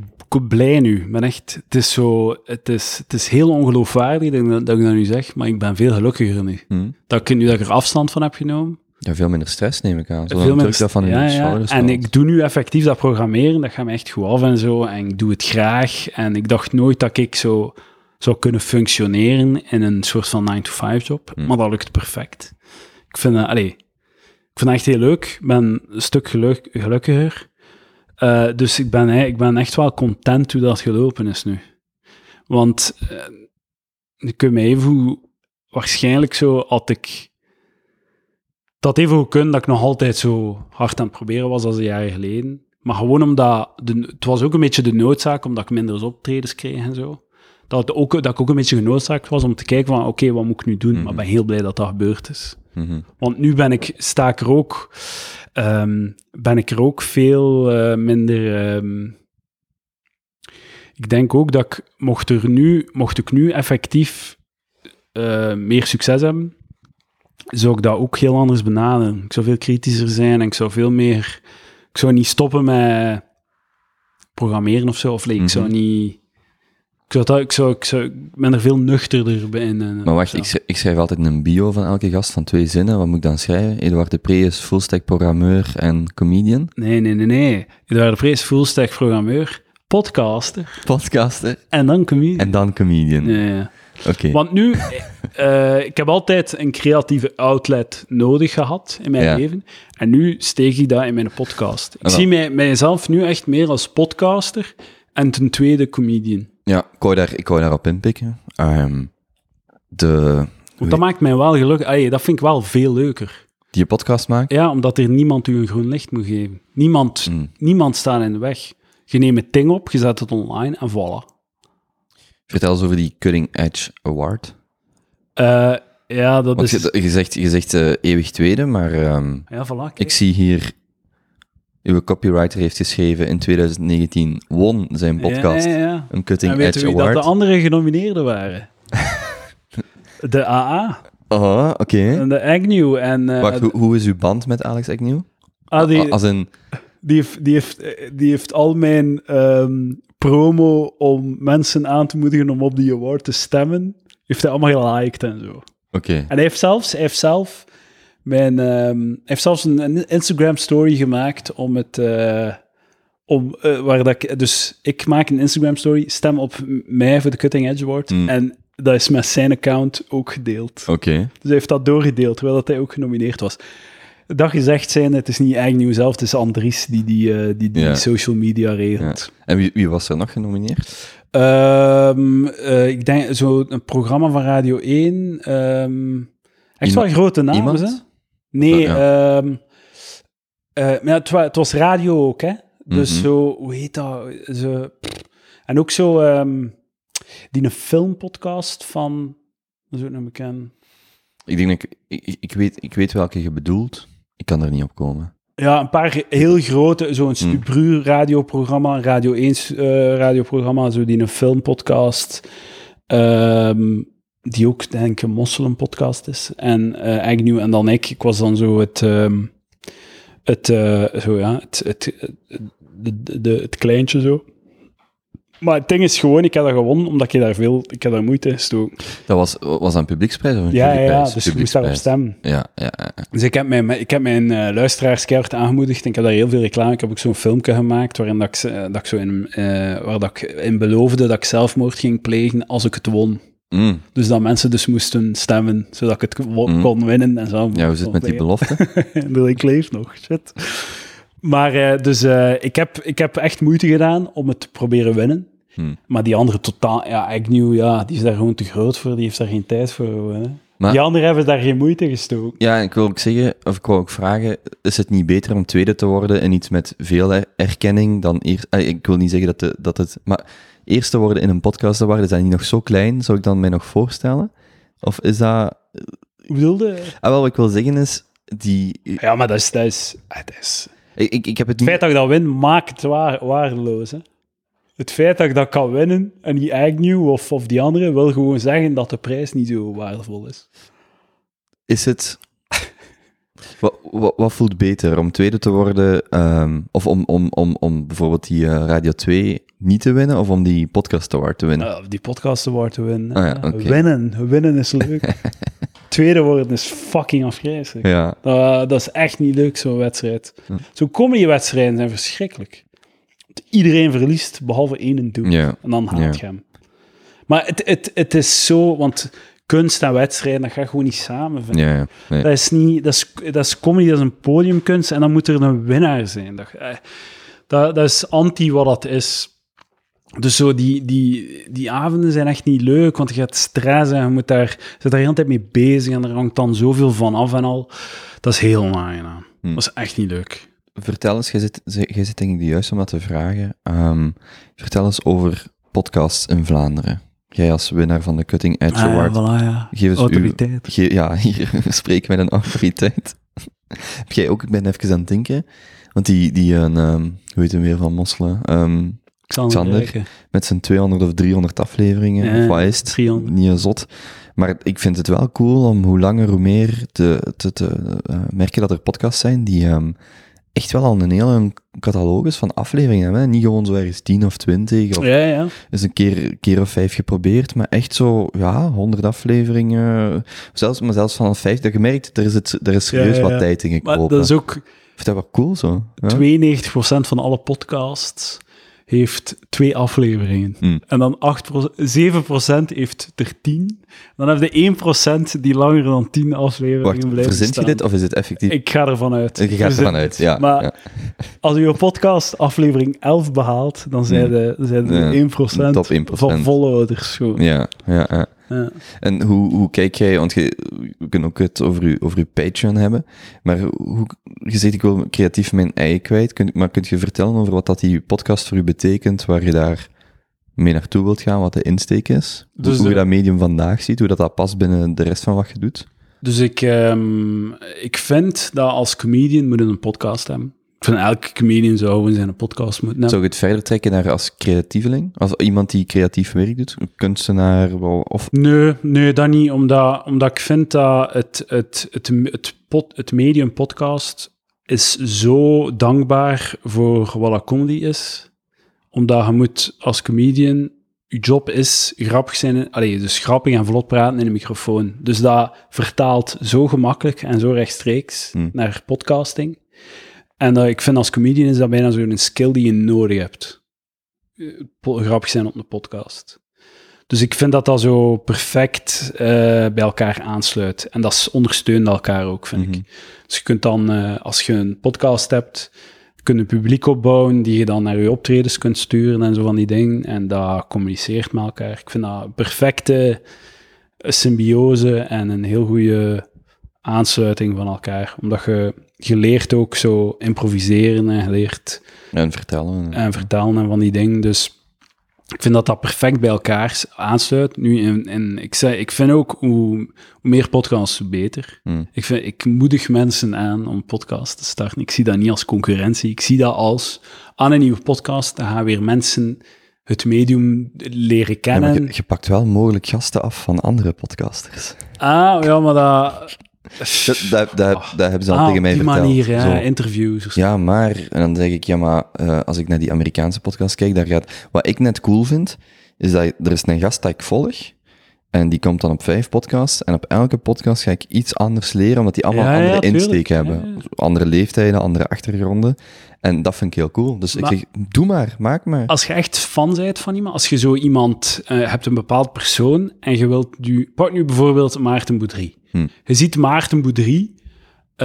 blij nu. Ik Ben echt, het is zo, het is, het is heel ongeloofwaardig dat ik, dat dat ik dat nu zeg, maar ik ben veel gelukkiger nu. Hm? Dat ik nu dat ik er afstand van heb genomen. Ja, veel minder stress neem ik aan. Zo veel dat van ja, ja. schouders En valt. ik doe nu effectief dat programmeren, dat gaat me echt goed af en zo. En ik doe het graag. En ik dacht nooit dat ik zo zou kunnen functioneren in een soort van 9-to-5 job. Hmm. Maar dat lukt perfect. Ik vind allee, ik vind het echt heel leuk. Ik ben een stuk geluk, gelukkiger. Eh, dus ik ben, ik ben echt wel content hoe dat gelopen is nu. Want eh, je kunt me even hoe- waarschijnlijk zo had ik dat even goed kunnen dat ik nog altijd zo hard aan het proberen was als een jaar geleden. Maar gewoon omdat, de, het was ook een beetje de noodzaak, omdat ik minder optredens kreeg en zo. Dat, ook, dat ik ook een beetje genoodzaakt was om te kijken van, oké, wat moet ik nu doen? Maar ik ben heel blij dat dat gebeurd is. Mhm. Want nu ben ik, sta ik er ook, ehm, ben ik er ook veel eh, minder... ehm, ik denk ook dat ik, mocht, er nu, mocht ik nu effectief eh, meer succes hebben, zou ik dat ook heel anders benaderen. Ik zou veel kritischer zijn en ik zou veel meer... Ik zou niet stoppen met programmeren of zo, of ik zou Mhm. niet... Ik, zou dat, ik, zou, ik, zou, ik ben er veel nuchterder bij in. en, Maar wacht, ik schrijf, ik schrijf altijd een bio van elke gast van twee zinnen. Wat moet ik dan schrijven? Eduard de Pre is fullstack programmeur en comedian. Nee, nee, nee, nee. Eduard de Prees, fullstack programmeur, podcaster Podcaster. en dan comedian. En dan comedian. Ja, ja. Oké. Want nu, eh, ik heb altijd een creatieve outlet nodig gehad in mijn Ja. leven. En nu steek ik dat in mijn podcast. Ik zie mij, mijzelf nu echt meer als podcaster en ten tweede comedian. Ja, ik wou, daar, ik wou daarop inpikken. Ehm, de... Dat maakt mij wel gelukkig. Dat vind ik wel veel leuker. Die je podcast maakt? Ja, omdat er niemand u een groen licht moet geven. Niemand, Mm. niemand staat in de weg. Je neemt het ding op, je zet het online en voilà. Vertel eens over die Cutting Edge Award. Eh, ja, dat Want is... je, je zegt, je zegt eh, eeuwig tweede, maar ehm, Ja, voilà. ik zie hier... Uw copywriter heeft geschreven in 2019 won zijn podcast Ja, ja, ja. een Cutting En weet Edge je wie dat Award. de andere genomineerden waren? (laughs) de AA Oh, oké. en de Agnew. En, eh, Wacht, hoe, hoe is uw band met Alex Agnew? ah, die, Als een... die, heeft, die, heeft, die heeft al mijn ehm, promo om mensen aan te moedigen om op die award te stemmen, heeft hij allemaal geliked en zo. Oké. En hij heeft zelfs, hij heeft zelf, mijn, ehm, hij heeft zelfs een, een Instagram story gemaakt om het... eh, om, eh, waar dat ik, dus ik maak een Instagram story, stem op mij voor de Cutting Edge Award. Mm. En dat is met zijn account ook gedeeld. Oké. Dus hij heeft dat doorgedeeld, terwijl dat hij ook genomineerd was. Dat gezegd zijn, het is niet Agnew zelf, het is Andries die die, eh, die, die Ja. social media regelt. En wie, wie was er nog genomineerd? Ehm, eh, ik denk zo'n programma van Radio 1. ehm, echt Iemand- wel grote namen, iemand? Nee, Ja. ehm, eh, maar het, wa- het was radio ook, hè? Dus Mhm. zo, hoe heet dat? Zo, en ook zo, ehm, die een filmpodcast van, dat is ook nog bekend. Ik denk dat ik, ik, ik weet, ik weet welke je bedoelt. Ik kan er niet op komen. Ja, een paar heel grote, zo'n Hmm. Stubru radioprogramma, Radio 1 eh, radioprogramma, zo die een filmpodcast, ehm, die ook, denk ik, een moslimpodcast is. En eh Agnew en dan ik, ik was dan zo het, ehm, het, eh, zo ja, het, het, het, de, de, het kleintje zo. Maar het ding is gewoon, ik heb dat gewonnen, omdat ik daar veel, ik heb daar moeite in gestoken. Dat was, was dat een publieksprijs of een Ja, ja, dus je moest daarop stemmen. Ja, ja, ja. Dus ik heb mijn, ik heb mijn eh, luisteraars keihard aangemoedigd en ik heb daar heel veel reclame. Ik heb ook zo'n filmpje gemaakt waarin dat ik, dat ik zo in, waar dat ik in beloofde dat ik zelfmoord ging plegen als ik het won. Mm. Dus dat mensen dus moesten stemmen, zodat ik het wo- Mm. kon winnen en zo. Ja, hoe zit het met die belofte? (laughs) belofte? ik leef nog, shit. Maar eh, dus eh, ik, heb, ik heb echt moeite gedaan om het te proberen winnen. Hmm. Maar die andere totaal, ja, Agnew, ja, die is daar gewoon te groot voor, die heeft daar geen tijd voor. hè. Maar- Die anderen hebben daar geen moeite gestoken. Ja, ik wil ook zeggen, of ik wil ook vragen, is het niet beter om tweede te worden en iets met veel er- erkenning dan eerst... eh, Ik wil niet zeggen dat, de, dat het... Maar eerst te worden in een podcast award, is dat niet nog zo klein? Zou ik dan mij nog voorstellen? Of is dat... Hoe bedoelde? Ah, wel, wat ik wil zeggen is, die... Ja, maar dat is... Dat is, ah, dat is Ik, ik, ik heb het het feit dat ik dat win, maakt het waar, waardeloos. Hè? Het feit dat ik dat kan winnen en die Agnew of, of die andere wil gewoon zeggen dat de prijs niet zo waardevol is. Is het... (laughs) Wat, wat, wat voelt beter? Om tweede te worden, ehm, of om, om, om, om bijvoorbeeld die eh, Radio 2 niet te winnen, of om die podcast award te winnen? Nou, die podcast award te winnen. Ah ja. Winnen. Winnen is leuk. (laughs) Tweede worden is fucking afgrijzelijk. Ja, Dat, dat is echt niet leuk, zo'n wedstrijd. Hm. Zo'n comedy-wedstrijden zijn verschrikkelijk. Iedereen verliest, behalve één doel. En dan haat Ja. je hem. Maar het, het, het is zo, want kunst en wedstrijden, dat gaat gewoon niet samen. vind ik. Ja, ja. Nee. Dat is niet, dat is, dat is comedy, dat is een podiumkunst en dan moet er een winnaar zijn. Dat, eh, dat, dat is anti wat dat is. Dus zo die, die, die avonden zijn echt niet leuk, want je gaat stress en je moet daar, je zit daar de hele tijd mee bezig en er hangt dan zoveel van af en al. Dat is heel onaangenaam. Hm. Dat is echt niet leuk. Vertel eens, jij zit, jij zit denk ik de juiste om dat te vragen. Ehm, vertel eens over podcasts in Vlaanderen. Jij als winnaar van de Cutting Edge Ah, Award. voilà, ja. Geef eens uw, Autoriteit. ge- ja, (laughs) hier spreek met een autoriteit. (laughs) Heb jij ook, ik ben even aan het denken, want die, die een, ehm, hoe heet hem weer van Mosselen, Ehm, Xander. Met zijn 200 of 300 afleveringen, Ja, of wat is het? 300. Niet een zot. Maar ik vind het wel cool om hoe langer hoe meer te, te, te eh, merken dat er podcasts zijn die echt wel al een hele catalogus van afleveringen hebben. Niet gewoon zo ergens 10 of 20 of Ja, ja. eens een keer, keer of vijf geprobeerd, maar echt zo, ja, 100 afleveringen. Zelfs, maar zelfs van 50, dat je merkt, er is, het, er is serieus Ja, wat tijd in Maar gekropen. dat is ook... Ik vind dat wel cool zo. Ja? 92% van alle podcasts heeft twee afleveringen. Hmm. En dan 8%, 7% heeft er 10. Dan heb je 1% die langer dan 10 afleveringen Wacht, blijven verzint je dit of is het effectief? Ik ga ervan uit. gaat Verzin- ervan uit, ja. Maar ja. als je podcast aflevering 11 behaalt, dan zijn de, dan zijn de Ja, 1%, top 1%. van followers. Gewoon. Ja, ja, ja. Ja. En hoe, hoe kijk jij, want je, kunnen ook het over uw, over Patreon hebben. Maar hoe, je zegt, ik wil creatief mijn ei kwijt. Kun, maar kunt je vertellen over wat dat die podcast voor u betekent, waar je daar mee naartoe wilt gaan, wat de insteek is? Dus hoe de- je dat medium vandaag ziet, hoe dat, dat past binnen de rest van wat je doet? Dus ik, ehm, ik vind dat als comedian moet je een podcast hebben. Vind elke comedian zou gewoon zijn een podcast moeten hebben. Zou je het verder trekken naar als creatieveling? Als iemand die creatief werk doet? Een kunstenaar? wel- Of Nee, nee, dat niet. Omdat, omdat ik vind dat het, het, het, het, pod- het medium podcast is zo dankbaar voor wat dat comedy is. Omdat je moet als comedian, je job is grappig zijn, allee, dus grappig en vlot praten in een microfoon. Dus dat vertaalt zo gemakkelijk en zo rechtstreeks Hmm. naar podcasting. En dat, ik vind als comedian is dat bijna zo'n skill die je nodig hebt. Eh, grappig zijn op een podcast. Dus ik vind dat dat zo perfect eh, bij elkaar aansluit. En dat ondersteunt elkaar ook, vind Mhm. ik. Dus je kunt dan, eh, als je een podcast hebt, kun je een publiek opbouwen die je dan naar je optredens kunt sturen en zo van die dingen. En dat communiceert met elkaar. Ik vind dat perfecte symbiose en een heel goede aansluiting van elkaar. Omdat je, je leert ook zo improviseren en je leert en vertellen? en vertellen en van die dingen. Dus ik vind dat dat perfect bij elkaar aansluit. Nu, en, en ik, zei, ik vind ook hoe, hoe meer podcasts, hoe beter. Hmm. Ik, vind, ik moedig mensen aan om podcasts te starten. Ik zie dat niet als concurrentie. Ik zie dat als aan een nieuwe podcast, dan gaan weer mensen het medium leren Ja, kennen. je, je pakt wel mogelijk gasten af van andere podcasters. Ah, ja, maar dat... Dat, dat, dat, dat hebben ze al Ah, tegen mij verteld. manier, ja, Zo. interviews. of zo. Ja, maar, en dan zeg ik, ja, maar eh, als ik naar die Amerikaanse podcast kijk, daar gaat, wat ik net cool vind, is dat er is een gast dat ik volg, en die komt dan op vijf podcasts, en op elke podcast ga ik iets anders leren, omdat die allemaal Ja, een ja, andere tuurlijk. insteek hebben. Ja. Andere leeftijden, andere achtergronden. En dat vind ik heel cool. Dus Maar- ik zeg, doe maar, maak maar. Als je echt fan bent van iemand, als je zo iemand eh, hebt, een bepaald persoon, en je wilt nu... Pak nu bijvoorbeeld Maarten Boudry. Hm. Je ziet Maarten Boudry,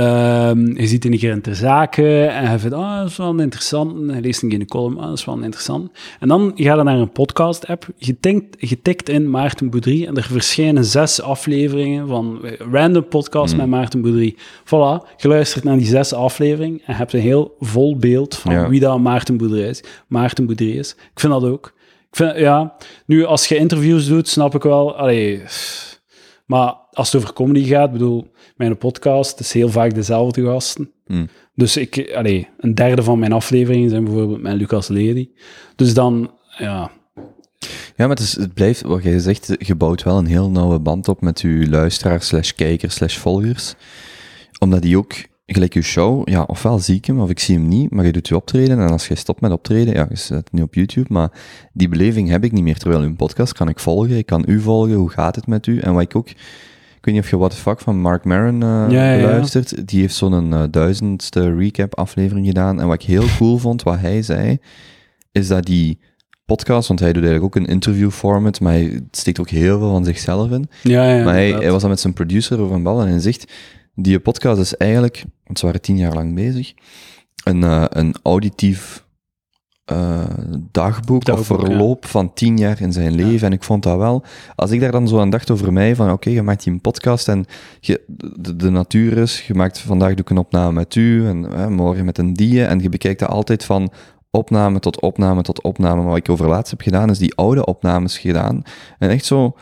ehm, je ziet een keer in ter zaken, en je vindt, ah, dat is wel een interessant, je leest een keer de column, ah, dat is wel interessant. En dan ga je naar een podcast-app, je, tikt- je tikt in Maarten Boudry, en er verschijnen zes afleveringen van random podcasts Hm. met Maarten Boudry. Voilà, je luistert naar die zes afleveringen, en hebt een heel vol beeld van Ja. wie dat Maarten Boudry is. Maarten Boudry is. Ik vind dat ook. Ik vind, ja, nu als je interviews doet, snap ik wel. Allee, maar als het over comedy gaat, bedoel, mijn podcast is heel vaak dezelfde gasten. Hmm. Dus ik, allee, een derde van mijn afleveringen zijn bijvoorbeeld met Lucas Lely. Dus dan, ja, Ja, maar het, is, het blijft, wat jij zegt, je bouwt wel een heel nauwe band op met je luisteraars, slash kijkers, slash volgers. Omdat die ook, gelijk je show, ja, ofwel zie ik hem, of ik zie hem niet, maar je doet je optreden, en als je stopt met optreden, ja, je het nu op YouTube, maar die beleving heb ik niet meer. Terwijl uw podcast kan ik volgen, ik kan u volgen, hoe gaat het met u? En wat ik ook, ik weet niet of je What the Fuck van Mark Maron Ja, ja, ja. beluistert, die heeft zo'n eh, duizendste recap aflevering gedaan, en wat ik heel cool vond, wat hij zei, is dat die podcast, want hij doet eigenlijk ook een interview format, maar hij steekt ook heel veel van zichzelf in. ja, ja maar hij, hij was dan met zijn producer over een bal en hij zegt, die podcast is eigenlijk, want ze waren tien jaar lang bezig, een, eh, een auditief eh, dagboek, of Dagboek, ja. verloop van tien jaar in zijn leven. En ik vond dat wel, als ik daar dan zo aan dacht over mij, van oké, je maakt hier een podcast en je, de, de natuur is, je maakt vandaag doe ik een opname met u en eh, morgen met een die en je bekijkt dat altijd van opname tot opname tot opname. Maar wat ik over laatst heb gedaan, is die oude opnames gedaan. En echt zo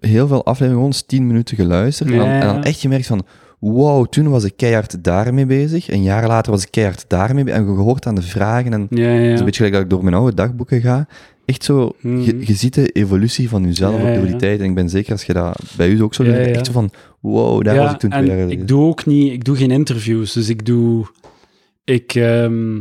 heel veel afleveringen, gewoon tien minuten geluisterd. En, dan, en dan echt gemerkt van, wow, toen was ik keihard daarmee bezig. Een jaar later was ik keihard daarmee bezig. En gehoord aan de vragen. En ja, ja. het is een beetje gelijk dat ik door mijn oude dagboeken ga. Echt zo, Mhm. je, je ziet de evolutie van jezelf Ja, ja. die tijd. En ik ben zeker als je dat bij u ook zo doet, echt zo van, wow, daar was ik toen twee jaar ik doe ook niet, ik doe geen interviews, dus ik doe, ik, ehm,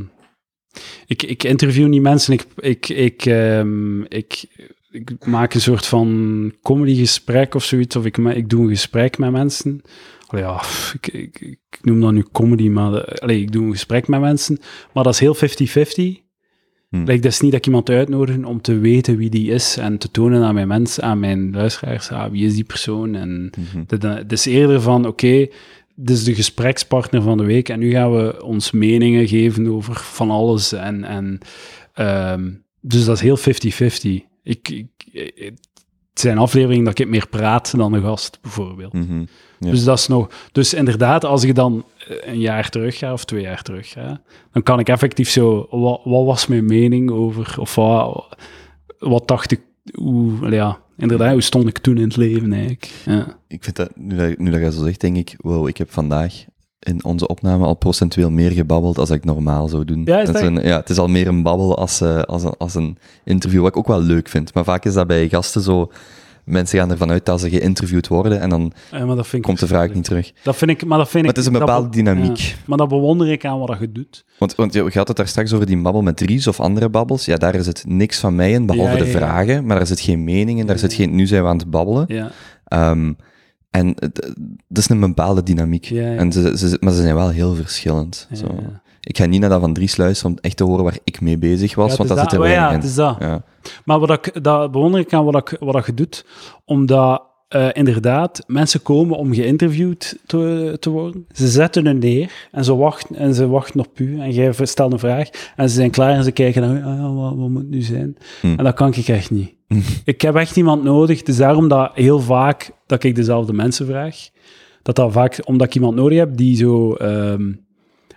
ik, ik interview niet mensen, ik, ik, ik, ehm, ik, ik maak een soort van comedy-gesprek of zoiets, of ik, ik doe een gesprek met mensen. Ja, ik, ik, ik noem dat nu comedy, maar de- allee, ik doe een gesprek met mensen, maar dat is heel 50-50. Hm. Like, dat is niet dat ik iemand uitnodig om te weten wie die is en te tonen aan mijn mensen, aan mijn luisteraars, ah, wie is die persoon en Mhm. het het is eerder van, oké, dit is de gesprekspartner van de week en nu gaan we ons meningen geven over van alles. En, en, ehm, dus dat is heel 50-50. Ik, ik, ik- het zijn afleveringen dat ik meer praat dan de gast, bijvoorbeeld. Mhm. Ja. Dus dat is nog... Dus inderdaad, als ik dan eh, een jaar terug ga, of twee jaar terug ga, dan kan ik effectief zo... Wat, wat was mijn mening over... Of wat, wat dacht ik... Hoe, ja, inderdaad, hoe stond ik toen in het leven eigenlijk? Ja. Ik vind dat, nu dat, nu dat je zo zegt, denk ik, wow, ik heb vandaag in onze opname al procentueel meer gebabbeld als ik normaal zou doen. Ja, is Het dat- een, ja, het is al meer een babbel als, eh, als, een, als een interview, wat ik ook wel leuk vind. Maar vaak is dat bij gasten zo, mensen gaan ervan uit dat ze geïnterviewd worden en dan Ja, maar dat vind ik komt de vraag niet terug. Dat vind ik, maar dat vind Maar ik... het is een bepaalde be- dynamiek. ja. maar dat bewonder ik aan wat dat je doet. Want, want je had het daar straks over die babbel met Dries of andere babbels. Ja, daar zit niks van mij in, behalve Ja, de vragen. Maar daar zit geen mening in, daar zit geen... Nu zijn we aan het babbelen. Ja. Ehm, en het, het is een bepaalde dynamiek. Ja, ja. En ze, ze, maar ze zijn wel heel verschillend. Ja, Zo. Ik ga niet naar dat van Dries luisteren om echt te horen waar ik mee bezig was, want dat zit er oh weinig ja, in. het is dat. Ja. Maar wat ik, dat bewonder ik aan wat, ik, wat je doet, omdat eh, inderdaad mensen komen om geïnterviewd te, te worden. Ze zetten hun neer en ze wachten, en ze wachten op u en jij stelt een vraag en ze zijn klaar en ze kijken naar u, ah, wat, wat moet het nu zijn? Hm. En dat kan ik echt niet. ik heb echt iemand nodig, dus daarom dat heel vaak dat ik dezelfde mensen vraag. Dat dat vaak, omdat ik iemand nodig heb die zo ehm,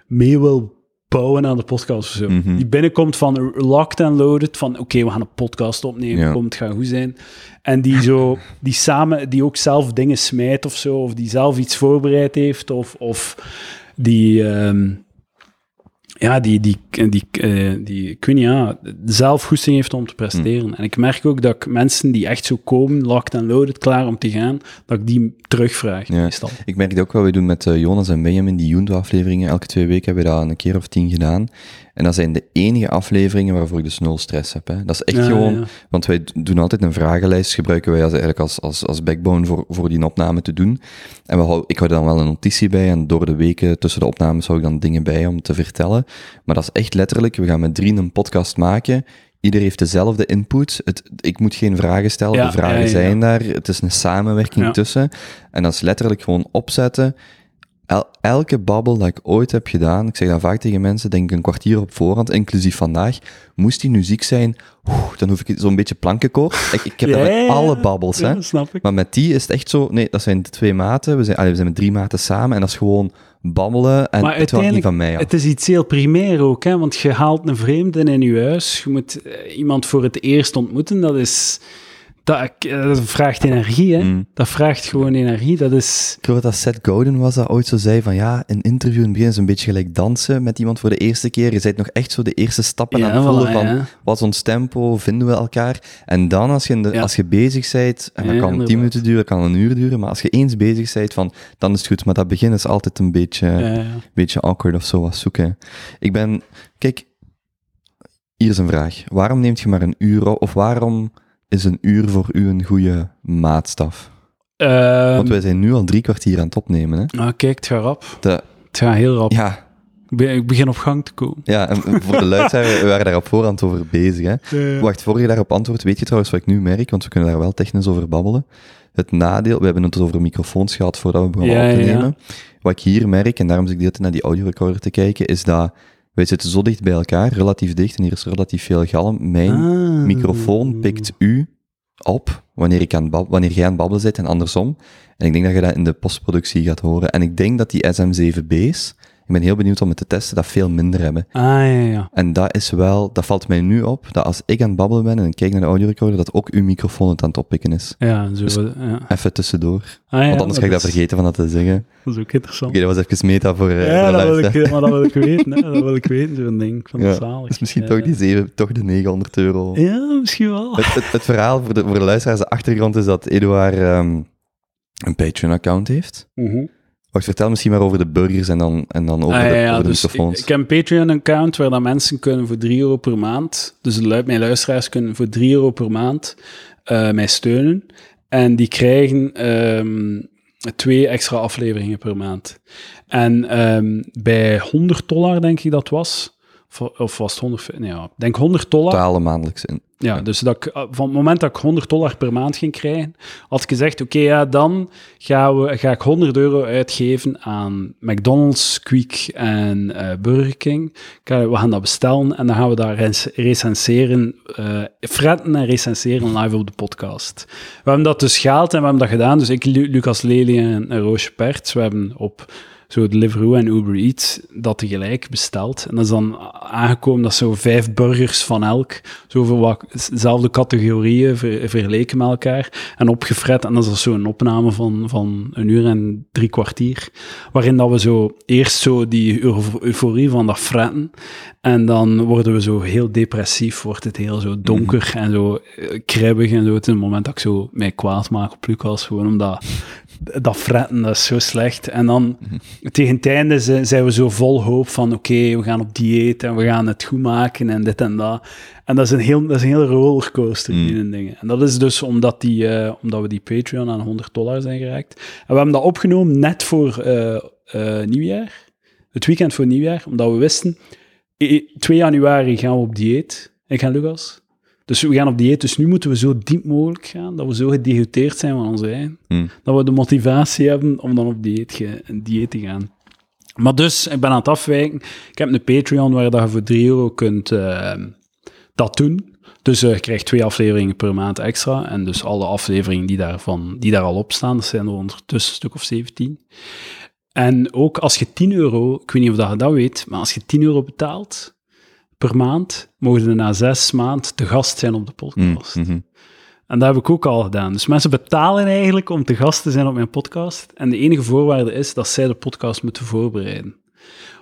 mee wil bouwen aan de podcast of zo. Mhm. Die binnenkomt van locked and loaded, van oké, we gaan een podcast opnemen, Ja. kom, het gaat goed zijn. En die zo, die samen, die ook zelf dingen smijt of zo, of die zelf iets voorbereid heeft, of, of die, ehm, ja, die, die, die, eh, die, zelf goesting heeft om te presteren. En ik merk ook dat ik mensen die echt zo komen, locked and loaded, klaar om te gaan, dat ik die terugvraag, Ja. meestal. Ik merk ook wat we doen met eh, Jonas en Benjamin, die Junto-afleveringen. Elke twee weken hebben we dat een keer of tien gedaan. En dat zijn de enige afleveringen waarvoor ik dus nul stress heb. Hè. Dat is echt Ja, gewoon... ja. Want wij doen altijd een vragenlijst, gebruiken wij als, eigenlijk als, als, als backbone voor, voor die opname te doen. En we hou, ik hou er dan wel een notitie bij en door de weken tussen de opnames hou ik dan dingen bij om te vertellen. Maar dat is echt letterlijk, we gaan met drie een podcast maken. Ieder heeft dezelfde input. Het, ik moet geen vragen stellen, Ja, de vragen zijn daar. Het is een samenwerking tussen. En dat is letterlijk gewoon opzetten. El- elke babbel dat ik ooit heb gedaan, ik zeg dat vaak tegen mensen, denk ik een kwartier op voorhand, inclusief vandaag, moest die nu ziek zijn, oeh, dan hoef ik zo'n beetje plankenkoord. Ik, ik heb dat met (laughs) alle babbels, hè. Snap ik. Maar met die is het echt zo, nee, dat zijn de twee maten, we zijn, allee, we zijn met drie maten samen, en dat is gewoon babbelen, en Maar het hangt niet van mij af. het is iets heel primair ook, hè? want je haalt een vreemde in je huis, je moet eh, iemand voor het eerst ontmoeten, dat is... Dat, eh, dat vraagt energie, hè. Mm. Dat vraagt gewoon energie, dat is... Ik geloof dat Seth Godin was dat ooit zo zei van ja, een interview in het begin is een beetje gelijk dansen met iemand voor de eerste keer. Je bent nog echt zo de eerste stappen aan het voelen voilà, van ja. wat is ons tempo, vinden we elkaar? En dan als je, in de, Ja. als je bezig bent, en dat Ja, kan inderdaad. 10 minuten duren, kan een uur duren, maar als je eens bezig bent, van, dan is het goed. Maar dat begin is altijd een beetje, Ja, ja. beetje awkward of zo wat zoeken. Ik ben, kijk, hier is een vraag. Waarom neemt je maar een uur op, of waarom is een uur voor u een goede maatstaf? Ehm, Want wij zijn nu al drie kwartier aan het opnemen, hè? nou, kijk, het gaat rap. De, Het gaat heel rap. ja, Ik be- Ik begin op gang te komen. Ja, en voor de luisteraar, we waren daar op voorhand over bezig. Hè. Wacht, voor je daarop antwoordt, weet je trouwens wat ik nu merk? Want we kunnen daar wel technisch over babbelen. Het nadeel, we hebben het over microfoons gehad voordat we begonnen Ja, op te ja. nemen. Wat ik hier merk, en daarom zit ik dit naar die audiorecorder te kijken, is dat wij zitten zo dicht bij elkaar, relatief dicht, en hier is relatief veel galm. Mijn Ah. microfoon pikt u op wanneer, ik aan wanneer jij aan het babbelen bent en andersom. En ik denk dat je dat in de postproductie gaat horen. En ik denk dat die SM7B's, ik ben heel benieuwd om het te testen, dat veel minder hebben. Ah, ja, ja. En dat is wel, dat valt mij nu op, dat als ik aan het babbelen ben en ik kijk naar de audiorecorder, dat ook uw microfoon het aan het oppikken is. Ja, zo. Dus- ja. Even tussendoor. Ah, ja, Want anders ga ik dat is- vergeten van dat te zeggen. Oké, Dat is ook interessant. dat was even meta voor, eh, ja, de dat wil, ik, luisteraar. maar dat wil ik (laughs) weten. Hè. Dat wil ik weten, zo'n ding. Van Ja, de zalig. Dus misschien Ja. toch die zeven, toch de 900 euro. Ja, misschien wel. Het, het, het verhaal voor de, voor de luisteraars, de achtergrond is dat Eduard ehm, een Patreon-account heeft. Mhm. Wacht, vertel misschien maar over de burgers en dan, en dan over Ah, de, ja, ja, over de dus microfoons. Ik, ik heb een Patreon-account waar dat mensen kunnen voor 3 euro per maand, dus de mijn luisteraars kunnen voor 3 euro per maand eh, mij steunen. En die krijgen ehm, twee extra afleveringen per maand. En ehm, bij 100 dollar, denk ik dat was, of, of was het 100, nee, ja, denk 100 dollar. Totale maandelijks in. Ja, dus dat ik, eh, van het moment dat ik 100 dollar per maand ging krijgen, had ik gezegd, oké, ja, dan gaan we, ga ik 100 euro uitgeven aan McDonald's, Quick en eh, Burger King. We gaan dat bestellen en dan gaan we dat rec- recenseren, eh fretten en recenseren live op de podcast. We hebben dat dus gehaald en we hebben dat gedaan. Dus ik, Lu- Lucas Lely en, en Roosje Perts, we hebben op zo Deliveroo en Uber Eats dat tegelijk besteld. En dat is dan aangekomen dat zo vijf burgers van elk, zo voor wat dezelfde categorieën ver- vergeleken met elkaar en opgefret. En dat is zo'n opname van, van een uur en drie kwartier, waarin dat we zo eerst zo die eufo- euforie van dat fretten en dan worden we zo heel depressief, wordt het heel zo donker en zo eh, kribbig en zo. Het is een moment dat ik zo mij kwaad maak op Lucas, gewoon omdat dat fretten, dat is zo slecht. En dan tegen het einde zi- zijn we zo vol hoop van oké, we gaan op dieet en we gaan het goed maken en dit en dat. En dat is een heel, dat is een hele rollercoaster, die dingen. En dat is dus omdat, die, eh, omdat we die Patreon aan 100 dollar zijn geraakt. En we hebben dat opgenomen net voor eh, eh, nieuwjaar. Het weekend voor nieuwjaar, omdat we wisten, i- 2 januari gaan we op dieet. Ik en Lucas. Dus we gaan op dieet, dus nu moeten we zo diep mogelijk gaan, dat we zo gedegoteerd zijn van ons eigen, Hmm. dat we de motivatie hebben om dan op dieet, dieet te gaan. Maar dus, ik ben aan het afwijken. Ik heb een Patreon waar dat je voor 3 euro kunt eh, dat doen. Dus eh, je krijgt twee afleveringen per maand extra. En dus alle afleveringen die, daarvan, die daar al op staan, dat zijn er ondertussen een stuk of 17. En ook als je 10 euro, ik weet niet of dat je dat weet, maar als je 10 euro betaalt per maand, mogen ze na zes maanden te gast zijn op de Mm, podcast. mhm. En dat heb ik ook al gedaan. Dus mensen betalen eigenlijk om te gast te zijn op mijn podcast. En de enige voorwaarde is dat zij de podcast moeten voorbereiden.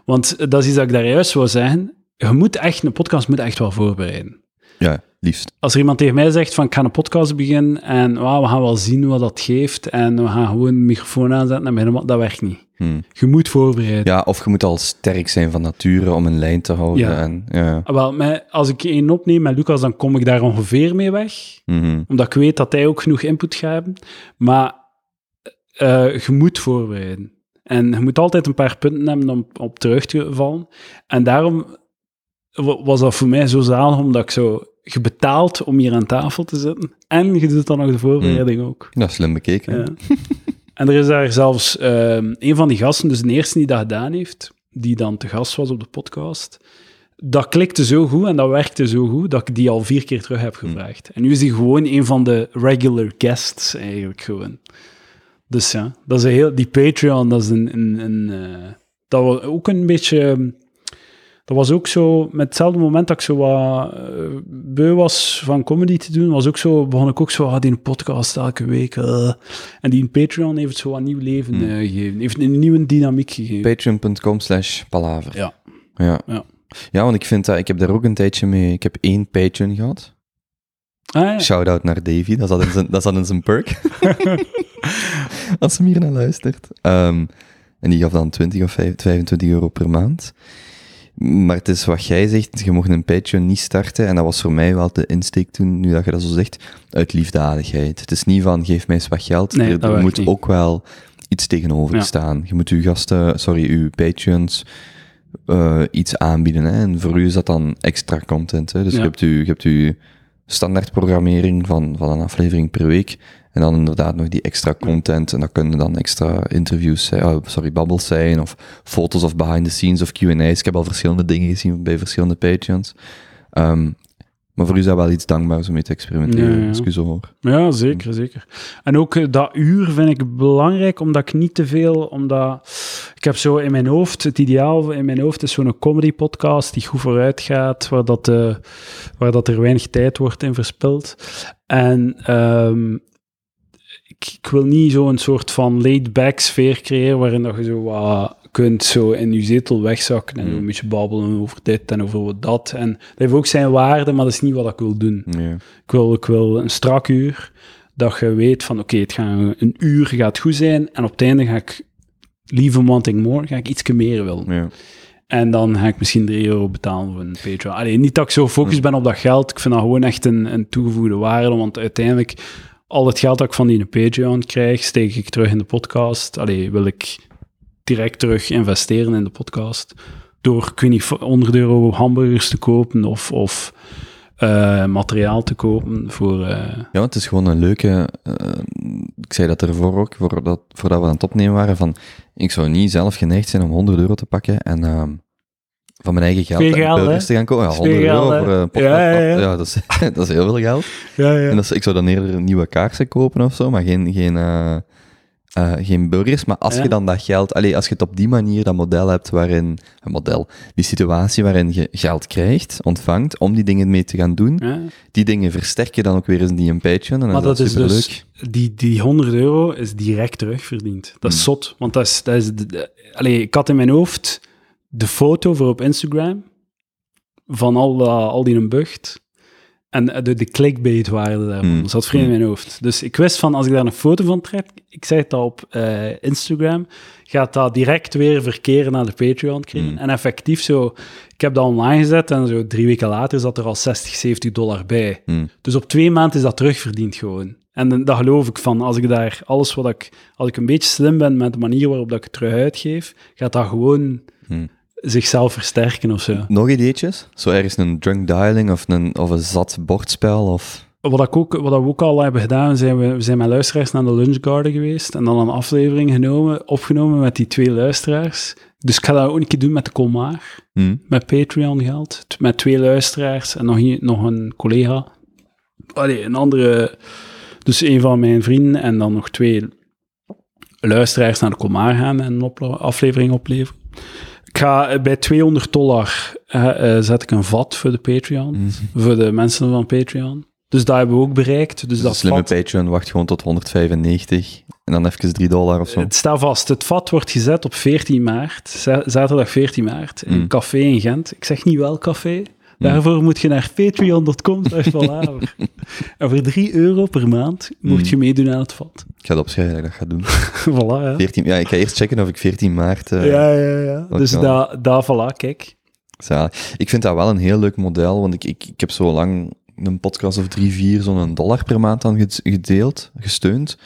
Want dat is iets dat ik daar juist wou zeggen. Je moet echt, een podcast moet echt wel voorbereiden. Ja, liefst. Als er iemand tegen mij zegt van ik ga een podcast beginnen en wauw, we gaan wel zien wat dat geeft en we gaan gewoon een microfoon aanzetten en beginnen, dat werkt niet. Hmm. Je moet voorbereiden. Ja, of je moet al sterk zijn van nature om een lijn te houden. Ja. En, ja. Ah, Wel, mij- als ik één opneem met Lucas, dan kom ik daar ongeveer mee weg. Mhm. Omdat ik weet dat hij ook genoeg input gaat hebben. Maar eh, je moet voorbereiden. En je moet altijd een paar punten hebben om op terug te vallen. En daarom wa- was dat voor mij zo zalig, omdat ik zo... Je betaalt om hier aan tafel te zitten. En je doet dan nog de voorbereiding ook. Dat is slim bekeken. Ja. (laughs) En er is daar zelfs ehm, een van die gasten, dus de eerste die dat gedaan heeft, die dan te gast was op de podcast. Dat klikte zo goed en dat werkte zo goed dat ik die al vier keer terug heb gevraagd. En nu is hij gewoon een van de regular guests eigenlijk gewoon. Dus ja, dat is een heel, die Patreon, dat is een, een, een eh, dat was ook een beetje, dat was ook zo, met hetzelfde moment dat ik zo wat eh, beu was van comedy te doen, was ook zo, begon ik ook zo, ah, die podcast elke week, eh. en die Patreon heeft zo wat nieuw leven Hmm. eh, gegeven, heeft een nieuwe dynamiek gegeven. Patreon.com slash palaver. Ja. Ja. Ja. ja, want ik vind dat, ik heb daar ook een tijdje mee, ik heb één Patreon gehad. Ah, ja. Shout-out naar Davy, dat zat in zijn, dat zat in zijn perk. (laughs) Als hem hier naar luistert. Ehm, en die gaf dan 20 of 5 25 euro per maand. Maar het is wat jij zegt, je mocht een Patreon niet starten. En dat was voor mij wel de insteek toen, nu dat je dat zo zegt, uit liefdadigheid. Het is niet van, geef mij eens wat geld. Nee, er er moet niet. ook wel iets tegenover Ja. staan. Je moet uw gasten, sorry, uw Patreons eh, iets aanbieden. Hè? En voor u is dat dan extra content. Hè? Dus Ja. je hebt u, je hebt uw standaard programmering van, van een aflevering per week. En dan inderdaad nog die extra content. En dat kunnen dan extra interviews zijn, oh, sorry, babbels zijn. Of foto's of behind the scenes of Q&A's. Ik heb al verschillende dingen gezien bij verschillende Patreons. Ehm, maar voor u is dat wel iets dankbaars om mee te experimenteren, Ja, ja. als ik u zo hoor. Ja, zeker, zeker. En ook eh, dat uur vind ik belangrijk, omdat ik niet te veel, omdat ik heb zo in mijn hoofd, het ideaal in mijn hoofd is zo'n comedy podcast die goed vooruit gaat, waar dat, eh, waar dat er weinig tijd wordt in verspild. En ehm, ik, ik wil niet zo'n soort van laid-back sfeer creëren, waarin dat je zo wat kunt zo in je zetel wegzakken en Mm. een beetje babbelen over dit en over dat. En dat heeft ook zijn waarde, maar dat is niet wat ik wil doen. Ik wil, ik wil een strak uur, dat je weet van oké, het gaat een uur gaat goed zijn en op het einde ga ik, leave wanting more, ga ik iets meer willen. Ja. En dan ga ik misschien 3 euro betalen voor een Patreon. Allee, niet dat ik zo gefocust ben op dat geld, ik vind dat gewoon echt een, een toegevoegde waarde, want uiteindelijk, al het geld dat ik van die Patreon krijg, steek ik terug in de podcast. Allee, wil ik direct terug investeren in de podcast. Door, ik weet niet, voor 100 euro hamburgers te kopen of, of eh, materiaal te kopen voor... eh, Ja, het is gewoon een leuke. eh, ik zei dat ervoor ook, voordat, voordat we aan het opnemen waren. Van, ik zou niet zelf geneigd zijn om 100 euro te pakken en ehm, van mijn eigen geld Veel burgers te gaan kopen. Ja, Veel 100 euro hè? voor een podcast. Ja, ja, ja. dat, is, (laughs) dat is heel veel geld. ja, ja. En dat is, ik zou dan eerder nieuwe kaarsen kopen of zo, maar geen, geen, eh, eh, geen burgers. Maar als je dan dat geld, allee, als je het op die manier dat model hebt waarin, een model, die situatie waarin je geld krijgt, ontvangt, om die dingen mee te gaan doen, die dingen versterken dan ook weer eens die een Patreon. En Maar dat is superleuk. dus, die, die 100 euro is direct terugverdiend. Dat is Hmm. zot, want dat is, dat is allee, ik had in mijn hoofd de foto voor op Instagram van al, dat- al die een bucht en de, de clickbait-waarde daarvan. Hmm. Dat zat vreemd in mijn hoofd. Dus ik wist van, als ik daar een foto van trek, ik het al op eh, Instagram, gaat dat direct weer verkeren naar de Patreon kringen. Hmm. En effectief zo, ik heb dat online gezet en zo drie weken later zat er al 60, 70 dollar bij. Hmm. Dus op twee maanden is dat terugverdiend gewoon. En dan- dat geloof ik van, als ik daar alles wat ik, als ik een beetje slim ben met de manier waarop dat ik het terug uitgeef, gaat dat gewoon Hmm. Zichzelf versterken of zo. Nog ideetjes? Zo ergens een drunk dialing of een, of een zat bordspel of... Wat, ik ook, wat we ook al hebben gedaan, zijn we, we zijn met luisteraars naar de Lunchgarden geweest en dan een aflevering genomen, opgenomen met die twee luisteraars. Dus ik ga dat ook een keer doen met de Colmar, Hm? met Patreon geld, met twee luisteraars en nog, nog een collega. Allee, een andere, dus een van mijn vrienden en dan nog twee luisteraars naar de Colmar gaan en een aflevering opleveren. Ik ga eh, bij 200 dollar eh, eh, zet ik een vat voor de Patreon, Hm. voor de mensen van Patreon. Dus dat hebben we ook bereikt. Dus Dus dat slimme vat, Patreon wacht gewoon tot 195 en dan even 3 dollar of zo. het staat vast. Het vat wordt gezet op 14 maart, za- zaterdag 14 maart, in Mm. een café in Gent. Ik zeg niet welk café. Daarvoor moet je naar patreon.com en voor 3 euro per maand moet Mm. je meedoen aan het vat. Ik ga het opschrijven dat ik dat ga doen. (laughs) voilà, ja. 14, ja, ik ga eerst checken of ik 14 maart... eh, ja, ja, ja. Dus daar, daar, voilà, kijk. zalig. Ik vind dat wel een heel leuk model, want ik, ik, ik heb zo lang een podcast of drie, vier zo'n dollar per maand ged- gedeeld, gesteund.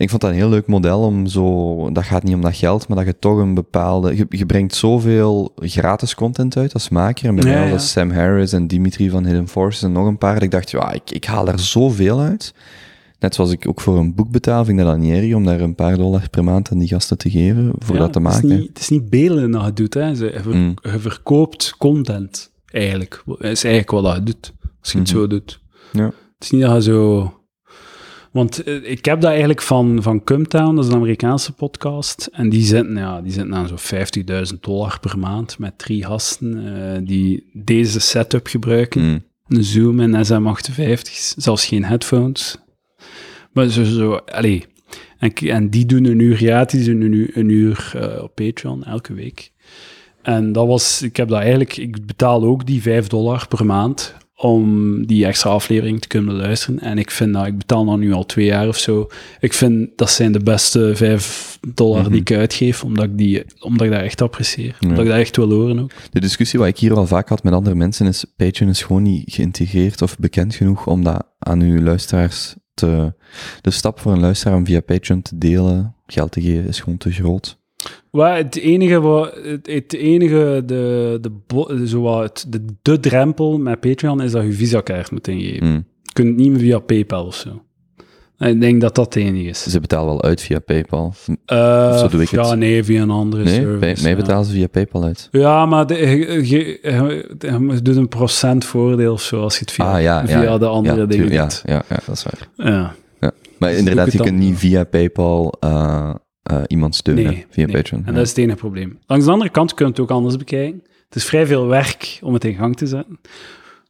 Ik vond dat een heel leuk model om zo, dat gaat niet om dat geld, maar dat je toch een bepaalde, je, je brengt zoveel gratis content uit als maker. En bij Ja, mij ja. was dat Sam Harris en Dimitri van Hidden Forces en nog een paar, dat ik dacht, ja, ik, ik haal daar zoveel uit. Net zoals ik ook voor een boek betaal, vind ik dat dan niet erg om daar een paar dollar per maand aan die gasten te geven, voor Ja, dat te het is maken. niet- Het is niet dat je doet. Hè. Ze- Je, ver- Mm. je verkoopt content, eigenlijk. Dat is eigenlijk wat dat je doet, als je het Mhm. zo doet. Ja. Het is niet dat je zo... Want eh, ik heb dat eigenlijk van, van Cumtown, dat is een Amerikaanse podcast. En die zitten, ja, die zitten aan zo'n 50.000 dollar per maand met drie gasten eh, die deze setup gebruiken. Mm. Een Zoom en SM58, zelfs geen headphones. Maar zo, zo allee. En, en die doen een uur gratis, een uur, een uur eh, op Patreon, elke week. En dat was, ik heb dat eigenlijk, ik betaal ook die 5 dollar per maand om die extra aflevering te kunnen luisteren. En ik vind dat, ik betaal dat nu al twee jaar of zo. Ik vind dat zijn de beste 5 dollar Mhm. die ik uitgeef, omdat ik, die, omdat ik dat echt apprecieer. Ja. Omdat ik dat echt wil horen ook. De discussie wat ik hier al vaak had met andere mensen is, Patreon is gewoon niet geïntegreerd of bekend genoeg om dat aan uw luisteraars te... De stap voor een luisteraar om via Patreon te delen, geld te geven, is gewoon te groot. Waar het enige, wat, het, het enige de, de, bo- zo wat het, de, de drempel met Patreon is dat je visa-kaart moet ingeven. Mm. Je kunt het niet meer via PayPal of zo. Ik denk dat dat het enige is. Ze betalen wel uit via PayPal. Eh, zo doe ik het. Ja, nee, via een andere Nee, service. mij ja. betalen ze via PayPal uit. Ja, maar de, je, je, je- je doet een procent voordeel of zo als je het via, ah ja, via ja, de andere dingen doet. ja, ja, dat is waar. Ja. Maar Dus inderdaad, je het kunt niet via PayPal eh, eh, iemand steunen Nee, via nee. Patreon. En ja. dat is het enige probleem. Langs de andere kant kun je het ook anders bekijken. Het is vrij veel werk om het in gang te zetten.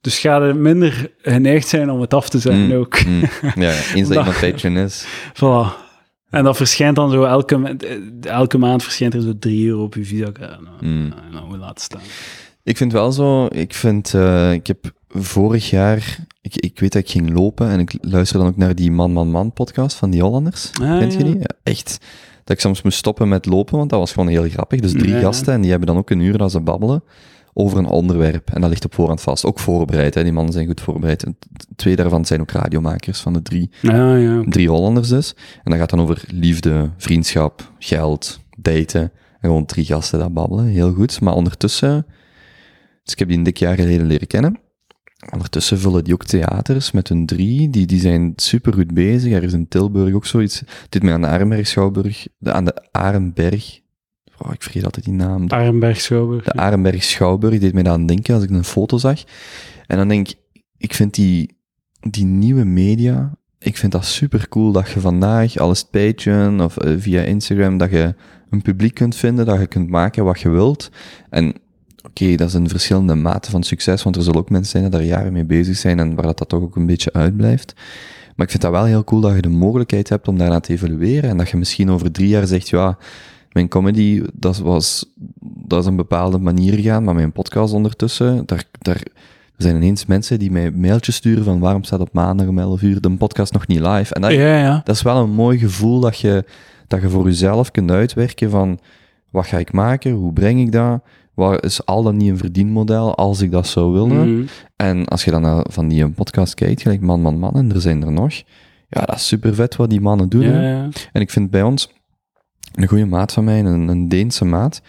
Dus ga er minder geneigd zijn om het af te zetten Mm, ook. mm. Ja, (laughs) eens dat iemand Patreon is. Voilà. En dat verschijnt dan zo elke, elke maand verschijnt er zo 3 euro op je visa-kaart. Nou, Mm. nou, nou, je laten staan. Ik vind wel zo, ik vind, eh, ik heb vorig jaar, ik, ik weet dat ik ging lopen en ik luister dan ook naar die Man Man Man podcast van die Hollanders. Ah, Kent je die? Ja, echt. Dat ik soms moest stoppen met lopen, want dat was gewoon heel grappig. Dus drie Ja. gasten en die hebben dan ook een uur dat ze babbelen over een onderwerp. En dat ligt op voorhand vast. Ook voorbereid, hè. die mannen zijn goed voorbereid. En twee daarvan zijn ook radiomakers van de drie Ja, ja. drie Hollanders dus. En dat gaat dan over liefde, vriendschap, geld, daten. En gewoon drie gasten dat babbelen. Heel goed. Maar ondertussen... Dus ik heb die een dik jaar geleden leren kennen. Ondertussen vullen die ook theaters met hun drie. Die, die zijn super goed bezig. Er is in Tilburg ook zoiets. Dit met aan de Arenberg Schouwburg, de, aan de Arenberg. Oh, ik vergeet altijd die naam. De, Arenberg Schouwburg. de Arenberg Schouwburg deed mij aan denken als ik een foto zag. En dan denk ik, ik vind die, die nieuwe media, ik vind dat super cool dat je vandaag, alles Patreon of eh, via Instagram, dat je een publiek kunt vinden, dat je kunt maken wat je wilt. En oké, dat is een verschillende mate van succes, want er zullen ook mensen zijn die daar jaren mee bezig zijn en waar dat, dat toch ook een beetje uitblijft. Maar ik vind dat wel heel cool dat je de mogelijkheid hebt om daarna te evalueren en dat je misschien over drie jaar zegt, ja, mijn comedy, dat was, dat is een bepaalde manier gegaan, maar mijn podcast ondertussen, daar, daar, er zijn ineens mensen die mij mailtjes sturen van waarom staat op maandag om 11 uur de podcast nog niet live? En dat, Ja, ja. dat is wel een mooi gevoel dat je, dat je voor jezelf kunt uitwerken van wat ga ik maken, hoe breng ik dat, wat is al dan niet een verdienmodel als ik dat zou willen. Mhm. En als je dan naar van die podcast kijkt, gelijk Man, Man, Man, en er zijn er nog, ja, dat is super vet wat die mannen doen. Ja, ja. En ik vind bij ons, een goede maat van mij, een, een Deense maat,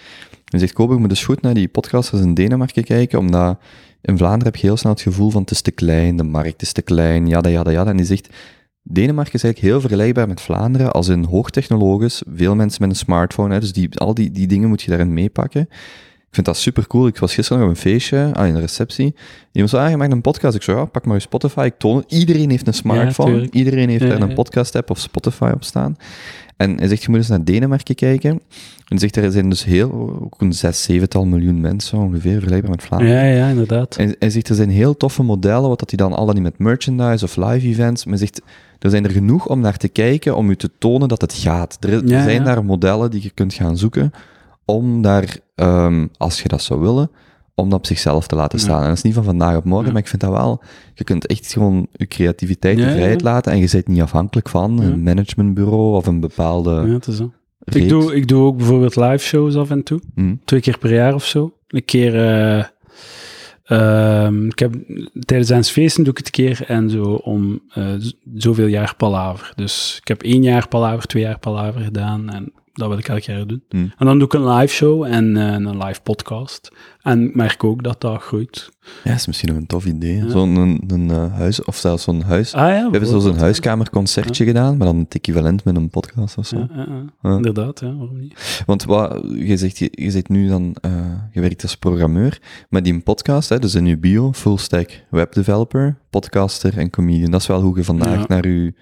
die zegt, Kobe, je moet eens goed naar die podcasters in Denemarken kijken, omdat in Vlaanderen heb je heel snel het gevoel van het is te klein, de markt is te klein, jada, jada, jada. En die zegt, Denemarken is eigenlijk heel vergelijkbaar met Vlaanderen, als in hoogtechnologisch, veel mensen met een smartphone, hè, dus die, al die, die dingen moet je daarin meepakken. Ik vind dat super cool. Ik was gisteren nog op een feestje, aan een receptie. Iemand zei, ah, je maakt een podcast. Ik zei, ja, pak maar je Spotify. Ik toon het. Iedereen heeft een smartphone. Iedereen heeft Ja, daar een podcast-app of Spotify op staan. En hij zegt, je moet eens naar Denemarken kijken. En hij zegt, er zijn dus heel, ook een zes, zevental miljoen mensen ongeveer, vergelijkbaar met Vlaanderen. ja, ja, inderdaad. En hij zegt, er zijn heel toffe modellen, wat dat hij dan al dan niet met merchandise of live events, maar hij zegt, er zijn er genoeg om naar te kijken, om u te tonen dat het gaat. Er, er zijn daar modellen die je kunt gaan zoeken, om daar, ehm, als je dat zou willen, om dat op zichzelf te laten Ja. staan. En dat is niet van vandaag op morgen, Ja. maar ik vind dat wel, je kunt echt gewoon je creativiteit ja. vrijheid laten, en je bent niet afhankelijk van een managementbureau of een bepaalde Ja, het is zo. Ik doe, ik doe ook bijvoorbeeld live shows af en toe. Hm. Twee keer per jaar of zo. Een keer... eh, ehm, ik heb, tijdens ons feesten doe ik het een keer en zo om eh, zoveel jaar Palaver. Dus ik heb één jaar Palaver, twee jaar Palaver gedaan en dat wil ik elk jaar doen. Hm. En dan doe ik een live show en eh, een live podcast. En ik merk ook dat dat groeit. Ja, is misschien nog een tof idee. Ja. Zo'n een, een, eh, huis, of zelfs zo'n huis, Ah ja, We hebben zo'n ja. huiskamerconcertje gedaan, maar dan het equivalent met een podcast of zo. Inderdaad, ja, waarom niet? Want wat, je zegt, je, je zit nu dan, eh, je werkt als programmeur, maar die podcast, hè, dus in je bio, full stack webdeveloper, podcaster en comedian. Dat is wel hoe je vandaag naar je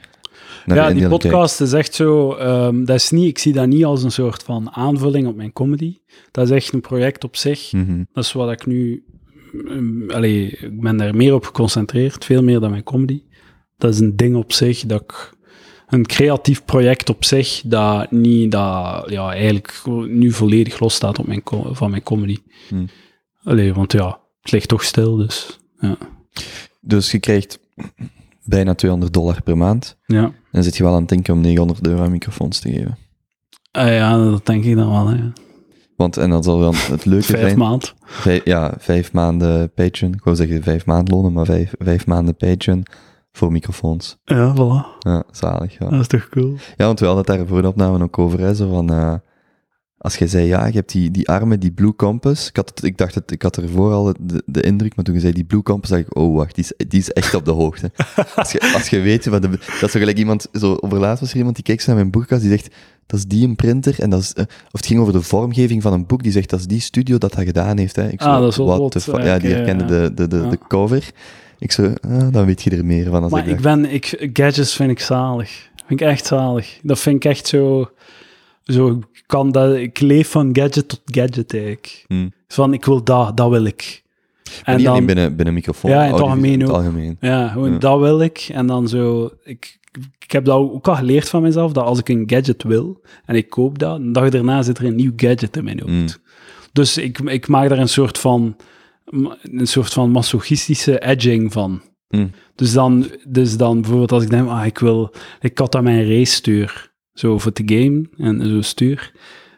ja, die podcast is echt zo. ehm, dat is niet, ik zie dat niet als een soort van aanvulling op mijn comedy. Dat is echt een project op zich. Mhm. Dat is wat ik nu. um, allee, ik ben daar meer op geconcentreerd, veel meer dan mijn comedy. Dat is een ding op zich dat ik. Een creatief project op zich, dat niet, dat ja, eigenlijk nu volledig losstaat op mijn, van mijn comedy. Hmm. Allee, want ja, het ligt toch stil, dus ja. Dus je krijgt bijna 200 dollar per maand. ja. En dan zit je wel aan het denken om 900 euro aan microfoons te geven. Ah ja, dat denk ik dan wel. Hè. Want, en dat zal dan het leuke Vijf zijn... maand. Vijf, ja, vijf maanden Patreon. Ik wou zeggen vijf maanden lonen, maar vijf, vijf maanden Patreon voor microfoons. Ja, voilà. Ja, zalig. Ja, Dat is toch cool? ja want we hadden het daar voor de opname ook over. Hè, zo van, eh, als je zei, ja, je hebt die, die armen, die Blue Compass. Ik, had het, ik dacht, het, ik had ervoor al de, de indruk, maar toen je zei die Blue Compass, dacht ik, oh, wacht, die is, die is echt op de hoogte. (laughs) als, je, als je weet, wat de, dat is zo gelijk iemand, zo, over laatst was er iemand die keek zo naar mijn boekkast, die zegt, dat is die een printer, en dat is, eh, of het ging over de vormgeving van een boek, die zegt, dat is die studio dat dat gedaan heeft. Hè. Ik zo, Ah, dat is the fuck? Ja, die eh, herkende de, de, de, ja. de cover. Ik zo, ah, dan weet je er meer van. Als Maar ik ik ben, ik, gadgets vind ik zalig. Vind ik echt zalig. Dat vind ik echt zo, zo kan dat, ik leef van gadget tot gadget eigenlijk. Hmm. Van, ik wil dat, dat wil ik. Maar En dan, binnen, binnen microfoon. Ja, in het audiovisueel, algemeen ook. algemeen. ja, gewoon Ja. dat wil ik. En dan zo, ik, ik heb dat ook al geleerd van mezelf, dat als ik een gadget wil, en ik koop dat, een dag daarna zit er een nieuw gadget in mijn hoofd. Mm. Dus ik, ik maak daar een soort van, een soort van masochistische edging van. Mm. Dus dan, dus dan bijvoorbeeld als ik denk, ah, ik wil, ik had aan mijn race stuur, zo voor te game en zo stuur.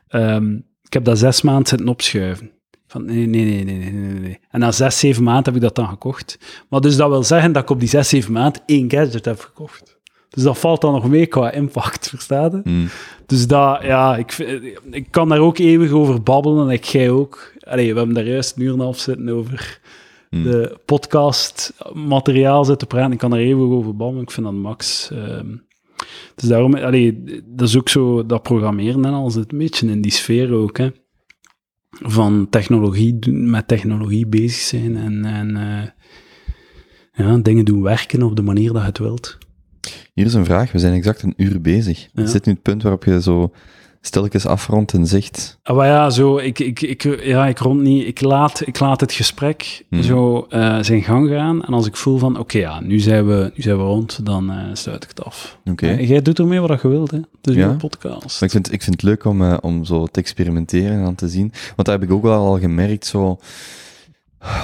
Ehm, ik heb dat zes maanden zitten opschuiven. Van nee, nee, nee, nee, nee, nee, nee. En na zes, zeven maanden heb ik dat dan gekocht. Maar dus dat wil zeggen dat ik op die zes, zeven maanden één gadget heb gekocht. Dus dat valt dan nog mee qua impact, (laughs) verstaat? Mm. Dus dat, ja, ik, ik kan daar ook eeuwig over babbelen en ik jij ook. Allee, we hebben daar juist een uur en een half zitten over Hmm. de podcast materiaal zit te praten. Ik kan er even over babbelen. Ik vind dat max. ehm, dus daarom, allee, dat is ook zo, dat programmeren en al zit een beetje in die sfeer ook, hè. Van technologie, met technologie bezig zijn en, en eh, ja, dingen doen werken op de manier dat je het wilt. Hier is een vraag. We zijn exact een uur bezig. Ja. Is dit nu het punt waarop je zo stilletjes afrondt en zegt... Ah, maar ja, zo, ik, ik, ik, ja, ik rond niet, ik laat, ik laat het gesprek Mhm. zo eh, zijn gang gaan. En als ik voel van, oké, ja, nu zijn we, nu zijn we rond, dan eh, sluit ik het af. Oké. Eh, jij doet ermee wat je wilt, hè. Is Ja. een podcast. Maar ik vind, ik vind het leuk om, om zo te experimenteren en aan te zien. Want dat heb ik ook wel al gemerkt, zo...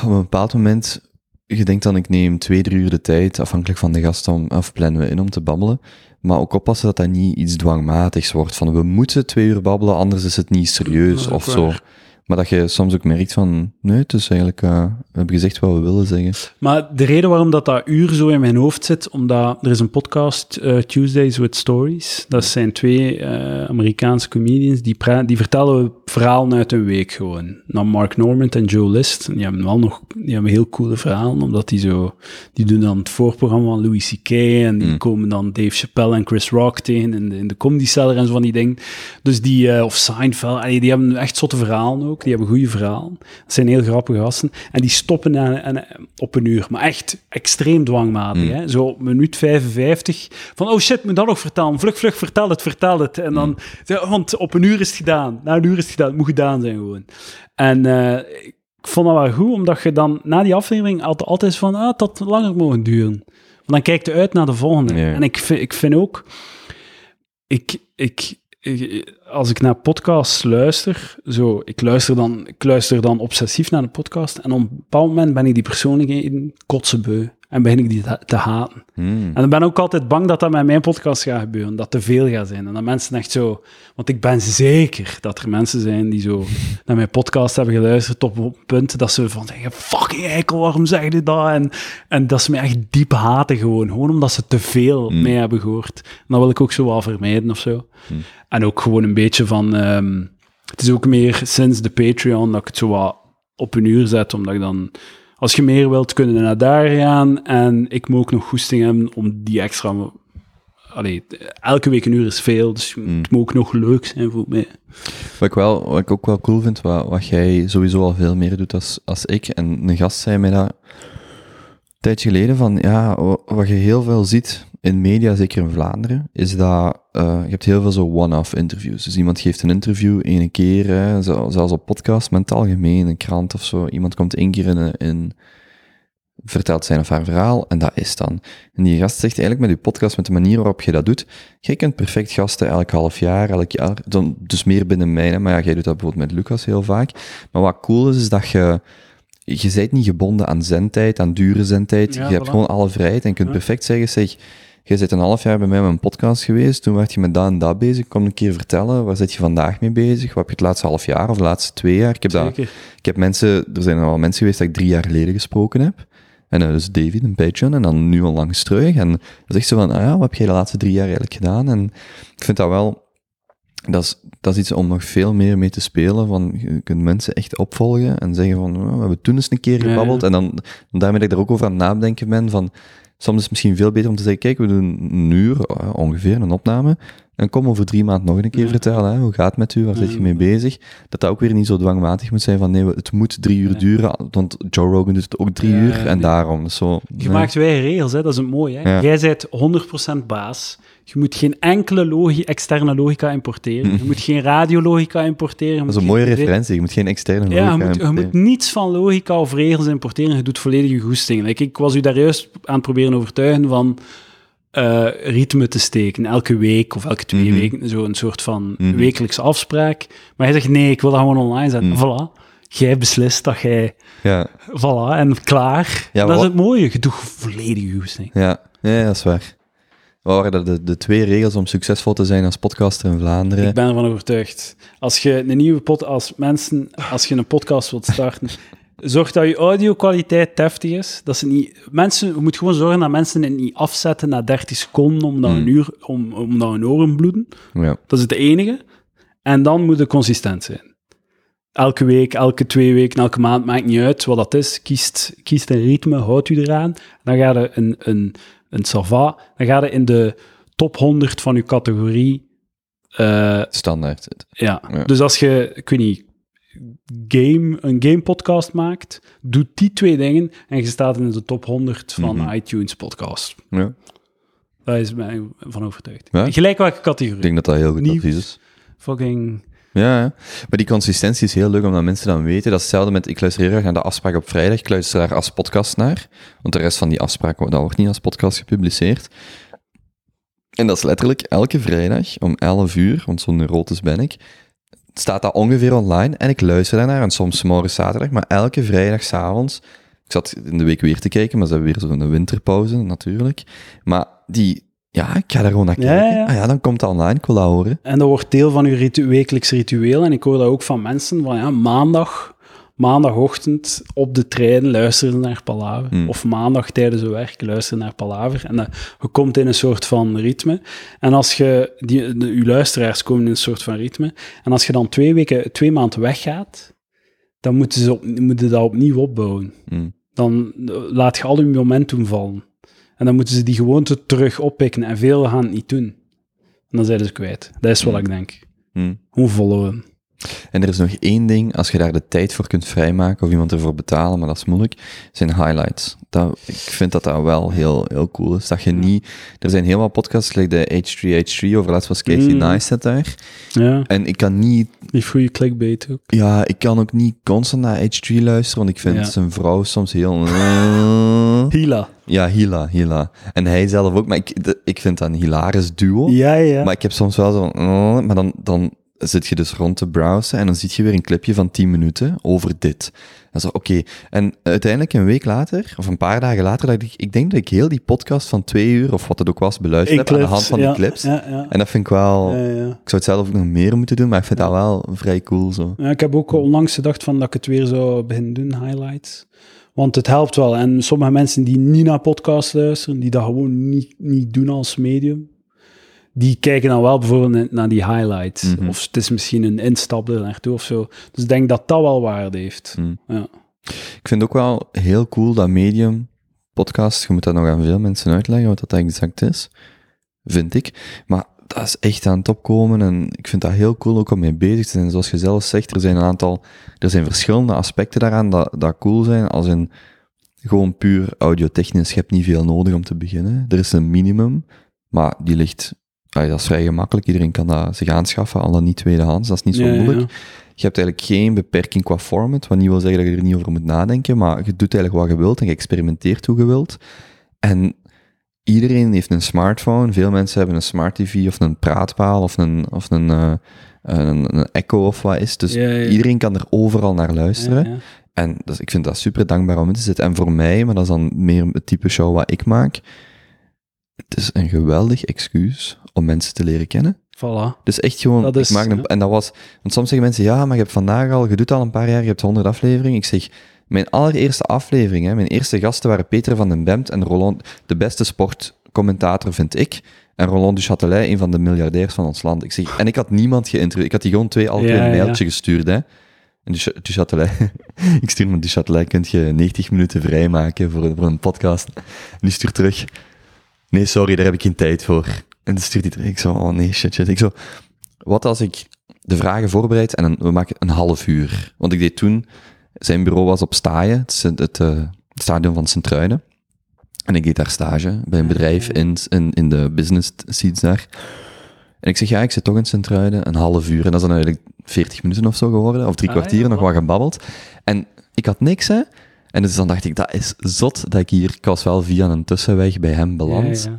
Op een bepaald moment, je denkt dan, ik neem twee, drie uur de tijd, afhankelijk van de gast, om, of plannen we in om te babbelen. Maar ook oppassen dat dat niet iets dwangmatigs wordt, van we moeten twee uur babbelen, anders is het niet serieus of zo. Maar dat je soms ook merkt van, nee, het is eigenlijk, eh, we hebben gezegd wat we willen zeggen. Maar de reden waarom dat, dat uur zo in mijn hoofd zit, omdat er is een podcast, eh, Tuesdays with Stories. Dat zijn twee eh, Amerikaanse comedians, die, die vertellen verhalen uit een week gewoon. Dan Mark Normand en Joe List. Die hebben wel nog die hebben heel coole verhalen, omdat die zo... Die doen dan het voorprogramma van Louis C.K. en die Mm. komen dan Dave Chappelle en Chris Rock tegen in de, in de Comedy Cellar en zo van die dingen. Dus die, of Seinfeld, die hebben echt zotte verhalen ook. Die hebben goede verhalen. Dat zijn heel grappige gasten. En die stoppen aan, aan- op een uur. Maar echt extreem dwangmatig. Mm. Hè? Zo op minuut 55. Van, oh shit, moet dat nog vertellen? Vlug, vlug, vertel het, vertel het. En dan, ja, want op een uur is het gedaan. Na een uur is het gedaan. Het moet gedaan zijn gewoon. En eh, ik vond dat wel goed, omdat je dan na die aflevering altijd, altijd van, ah, het had langer mogen duren. Want dan kijk je uit naar de volgende. En ik vind, ik vind ook, ik, ik- als ik naar podcasts luister, zo, ik luister, dan, ik luister dan obsessief naar de podcast en op een bepaald moment ben ik die persoonlijkheden kotsenbeu en begin ik die te, te haten. Hmm. En ik ben ook altijd bang dat dat met mijn podcast gaat gebeuren, dat te veel gaat zijn. En dat mensen echt zo... Want ik ben zeker dat er mensen zijn die zo (laughs) naar mijn podcast hebben geluisterd op een punt dat ze van zeggen, fucking eikel, waarom zeg je dat? En, en dat ze mij echt diep haten gewoon, gewoon omdat ze te veel Mm. mee hebben gehoord. En dat wil ik ook zo wel vermijden of zo. Mm. En ook gewoon een beetje van... ehm, het is ook meer sinds de Patreon dat ik het zo wat op een uur zet, omdat ik dan... Als je meer wilt, kunnen we naar daar gaan. En ik moet ook nog goesting hebben om die extra... Allee, elke week een uur is veel, dus Mm. het moet ook nog leuk zijn voor mij. Wat ik, wel, wat ik ook wel cool vind, wat, wat jij sowieso al veel meer doet als, als ik, en een gast zei mij dat een tijdje geleden, van ja, wa- wat je heel veel ziet in media, zeker in Vlaanderen, is dat eh, je hebt heel veel zo one-off interviews. Dus iemand geeft een interview één keer, hè, zelfs op podcast, maar in het algemeen, een krant of zo. Iemand komt één keer in, vertelt zijn of haar verhaal, en dat is dan. En die gast zegt eigenlijk met je podcast, met de manier waarop je dat doet, jij kunt perfect gasten elk half jaar, elk jaar, dan, dus meer binnen mij, hè, maar ja, jij doet dat bijvoorbeeld met Lucas heel vaak. Maar wat cool is, is dat je, je bent niet gebonden aan zendtijd, aan dure zendtijd, Ja, je hebt gewoon alle vrijheid en kunt perfect zeggen, zeg, jij zit een half jaar bij mij met een podcast geweest, toen werd je met dat en dat bezig, kom een keer vertellen, waar zit je vandaag mee bezig, wat heb je het laatste half jaar of de laatste twee jaar? Ik heb dat ik heb mensen, er zijn al mensen geweest dat ik drie jaar geleden gesproken heb. En dat is David, een Patreon, en dan nu al langs terug. En dan zegt ze van, ah ja, wat heb jij de laatste drie jaar eigenlijk gedaan? En ik vind dat wel, dat is, dat is iets om nog veel meer mee te spelen. Van, je kunt mensen echt opvolgen en zeggen van, oh, we hebben toen eens een keer Ja, gebabbeld. ja. En dan, daarmee dat ik er ook over aan het nadenken ben van, soms is het misschien veel beter om te zeggen, kijk, we doen een uur, eh, ongeveer, een opname. En kom over drie maanden nog een keer Ja. vertellen, hè, hoe gaat het met u, waar zit je mee bezig? Dat dat ook weer niet zo dwangmatig moet zijn van, nee, het moet drie uur duren, want Joe Rogan doet het ook drie uur, en daarom. Zo, Je maakt wij regels, hè? dat is het mooie. Hè? Jij bent 100% baas. Je moet geen enkele logi externe logica importeren. Je moet geen radiologica importeren. je Dat is een mooie referentie, je moet geen externe Ja, je logica moet, je importeren. moet niets van logica of regels importeren. Je doet volledig je goesting. Like, ik was u daar juist aan het proberen overtuigen van eh, ritme te steken. Elke week of elke twee Mhm. weken. Zo'n soort van Mhm. wekelijkse afspraak. Maar hij zegt, nee, ik wil dat gewoon online zetten. Mhm. Voilà. Jij beslist dat jij... Ja, Voilà, en klaar. Ja, dat is het mooie. Je doet volledig je ja, ja, dat is waar. Waren dat de, de twee regels om succesvol te zijn als podcaster in Vlaanderen? Ik ben ervan overtuigd. Als je een nieuwe pod, als mensen, als je een podcast wilt starten, (laughs) zorg dat je audio-kwaliteit deftig is. Dat ze niet, mensen, je moet gewoon zorgen dat mensen het niet afzetten na 30 seconden omdat Hmm. een uur, om, omdat hun oren bloeden. Ja. Dat is het enige. En dan moet het consistent zijn. elke week, elke twee weken, elke maand, maakt niet uit wat dat is. Kiest, kiest een ritme, houdt u eraan. Dan ga je een, een, een sava, dan ga je in de top 100 van uw categorie. eh, Standaard. ja. Ja. Dus als je, ik weet niet, game, een game podcast maakt, doe die twee dingen en je staat in de top 100 van Mhm. iTunes podcast. Ja. Daar is mij van overtuigd. Ja? Gelijk welke Ik categorie. denk dat dat heel goed Nieuws. advies is. Fucking... Ja, maar die consistentie is heel leuk omdat mensen dan weten. Dat is hetzelfde met, ik luister heel naar de afspraak op vrijdag. Ik luister daar als podcast naar. Want de rest van die afspraken dat wordt niet als podcast gepubliceerd. En dat is letterlijk elke vrijdag om 11 uur, want zo'n neurotisch ben ik, staat dat ongeveer online. En ik luister daarnaar. En soms morgen zaterdag, maar elke vrijdag s'avonds. Ik zat in de week weer te kijken, maar ze hebben weer zo'n winterpauze natuurlijk. Maar die, ja, ik ga daar gewoon naar kijken. ja. Ah ja, dan komt het online, ik wil dat horen. En dat wordt deel van uw ritu- wekelijks ritueel. En ik hoor dat ook van mensen, van ja, maandag, maandagochtend op de trein luisteren naar Palaver. Hmm. Of maandag tijdens het werk luisteren naar Palaver. En dat, je komt in een soort van ritme. En als je, die, de, uw luisteraars komen in een soort van ritme. En als je dan twee weken, twee maanden weggaat, dan moeten ze op, moeten dat opnieuw opbouwen. Mm. Dan eh, laat je al je momentum vallen. En dan moeten ze die gewoonte terug oppikken. En veel gaan het niet doen. En dan zijn ze kwijt. Dat is wat Hmm. ik denk. Mm. Hoe volgen. En er is nog één ding, als je daar de tijd voor kunt vrijmaken of iemand ervoor betalen, maar dat is moeilijk, zijn highlights. Dat, ik vind dat dat wel heel, heel cool is. Dat je niet... Er zijn heel wat podcasts, like de H3H3, over laatst was Casey Mm. Neistat daar. Ja, En ik kan niet... die goede clickbait ook. Ja, ik kan ook niet constant naar H3 luisteren, want ik vind Ja. zijn vrouw soms heel... (laughs) Hila. ja, Hila, Hila. En hij zelf ook, maar ik, ik vind dat een hilarisch duo. Ja, ja. Maar ik heb soms wel zo maar dan, dan zit je dus rond te browsen en dan zie je weer een clipje van 10 minuten over dit. En zo, oké. En uiteindelijk een week later, of een paar dagen later, dacht ik, ik denk dat ik heel die podcast van twee uur, of wat het ook was, beluisterd heb aan de hand van ja, die clips. Ja, ja. En dat vind ik wel, ik zou het zelf ook nog meer moeten doen, maar ik vind dat wel vrij cool zo. Ja, ik heb ook onlangs gedacht van dat ik het weer zou beginnen doen, highlights. Want het helpt wel. En sommige mensen die niet naar podcasts luisteren, die dat gewoon niet, niet doen als medium, die kijken dan wel bijvoorbeeld naar die highlights. Mhm. Of het is misschien een instap er naartoe of zo. Dus ik denk dat dat wel waarde heeft. Mm. Ja. Ik vind ook wel heel cool dat medium, podcast, je moet dat nog aan veel mensen uitleggen wat dat exact is, vind ik. Maar dat is echt aan het opkomen en ik vind dat heel cool ook om mee bezig te zijn. Zoals je zelf zegt, er zijn een aantal, er zijn verschillende aspecten daaraan dat, dat cool zijn, als in gewoon puur audiotechnisch, je hebt niet veel nodig om te beginnen. Er is een minimum, maar die ligt, ah, dat is vrij gemakkelijk, iedereen kan dat zich aanschaffen, al dan niet tweedehands, dat is niet zo Ja, moeilijk. ja. Je hebt eigenlijk geen beperking qua format, wat niet wil zeggen dat je er niet over moet nadenken, maar je doet eigenlijk wat je wilt en je experimenteert hoe je wilt. En iedereen heeft een smartphone, veel mensen hebben een smart TV of een praatpaal of een, of een, eh, een, een Echo of wat is. Dus Ja, iedereen kan er overal naar luisteren. En dus ik vind dat super dankbaar om in te zitten. En voor mij, maar dat is dan meer het type show wat ik maak, het is een geweldig excuus om mensen te leren kennen. Voilà. Dus echt gewoon, Dat is- ik maak een, ja. en dat was, want soms zeggen mensen, ja, maar je hebt vandaag al, je doet al een paar jaar, je hebt honderd afleveringen. Ik zeg, mijn allereerste aflevering, hè, mijn eerste gasten waren Peter van den Bemt en Roland, de beste sportcommentator vind ik. En Roland du Châtelet, een van de miljardairs van ons land. Ik zeg, en ik had niemand geïnterviewd. Ik had die gewoon twee, al twee Ja, een ja. mailtje gestuurd, hè. En du, Ch- du Châtelet, (laughs) ik stuur me du Châtelet, kun je 90 minuten vrijmaken voor, voor een podcast. En die stuurt terug, nee, sorry, daar heb ik geen tijd voor. En dan stuurt hij terug, ik zo, oh nee, shit, shit. Ik zo, wat als ik de vragen voorbereid en een, we maken een half uur? Want ik deed toen, zijn bureau was op Staaien, het, is het, het, eh, het stadion van Sint-Truiden. En ik deed daar stage bij een bedrijf in, in, in de business seats daar. En ik zeg, ja, ik zit toch in Sint-Truiden, een half uur. En dat is dan eigenlijk 40 minuten of zo geworden, of drie Ah, kwartier, ja, nog wat gebabbeld. En ik had niks, hè. En dus dan dacht ik, dat is zot dat ik hier, ik was wel via een tussenweg bij hem beland. Ja, ja.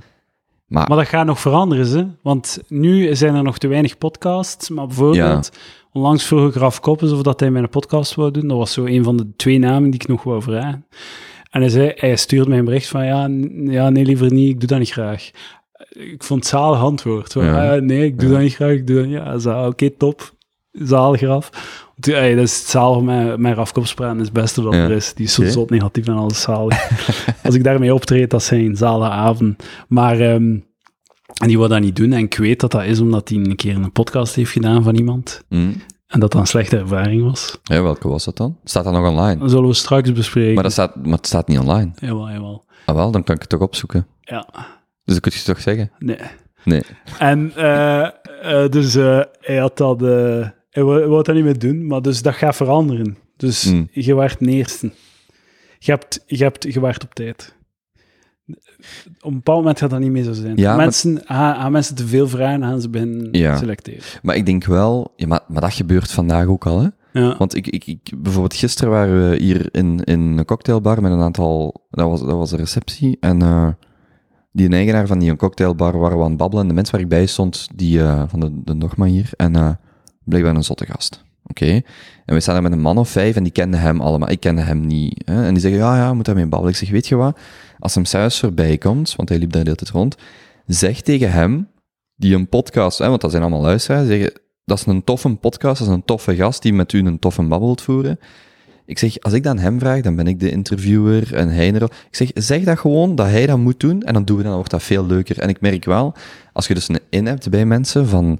Maar, Maar dat gaat nog veranderen, hè? want nu zijn er nog te weinig podcasts. Maar bijvoorbeeld, onlangs vroeg ik Raf Koppens of dat hij mijn podcast wou doen. Dat was zo een van de twee namen die ik nog wou vragen. En hij, zei, hij stuurde mij een bericht van, ja, ja, nee, liever niet, ik doe dat niet graag. Ik vond het zalig antwoord. Ja. "Ah, nee, ik doe Ja. dat niet graag, ik doe dat. Ja, oké, top. Zalig graf. Want, ey, dat is het met Raf Koppens praten, is het beste wat Ja. er is. Die is zo zot negatief en alles zalig. (laughs) Als ik daarmee optreed, dat zijn zalige avonden. Maar... ehm, en die wil dat niet doen. En ik weet dat dat is omdat hij een keer een podcast heeft gedaan van iemand. hm, En dat dat een slechte ervaring was. Ja, welke was dat dan? Staat dat nog online? Dat zullen we straks bespreken. Maar, dat staat, maar het staat niet online. Jawel, jawel. Ah wel, dan kan ik het toch opzoeken. Ja, Dus dat kun je toch zeggen? nee. Nee. En eh, dus eh, hij had dat... hij wou, hij wou dat niet meer doen, maar dus dat gaat veranderen. Dus Hmm. je waart de eerste. Je, hebt, je, hebt, je waart op tijd. Op een bepaald moment gaat dat niet meer zo zijn. Ja, maar- mensen, gaan, gaan mensen te veel vragen, gaan ze beginnen Ja. selecteren. Maar ik denk wel... Ja, maar, maar dat gebeurt vandaag ook al, hè? Ja. Want ik, ik, ik, bijvoorbeeld gisteren waren we hier in, in een cocktailbar met een aantal... Dat was, dat was een receptie. En eh, die eigenaar van die cocktailbar waren we aan het babbelen. En de mensen waar ik bij stond, die eh, van de, de Nogma hier. En eh blijkbaar een zotte gast. Oké. En we staan daar met een man of vijf en die kenden hem allemaal. Ik kende hem niet. Hè? En die zeggen, ja, ja, moet daarmee babbelen. Ik zeg, weet je wat? Als hem thuis voorbij komt, want hij liep daar de hele tijd rond, zeg tegen hem, die een podcast, hè, want dat zijn allemaal luisteraars, zeggen, dat is een toffe podcast, dat is een toffe gast die met u een toffe babbel wilt voeren. Ik zeg, als ik dan hem vraag, dan ben ik de interviewer en hij. Ik zeg, zeg dat gewoon, dat hij dat moet doen, en dan doen we dan wordt dat veel leuker. En ik merk wel, als je dus een in hebt bij mensen van,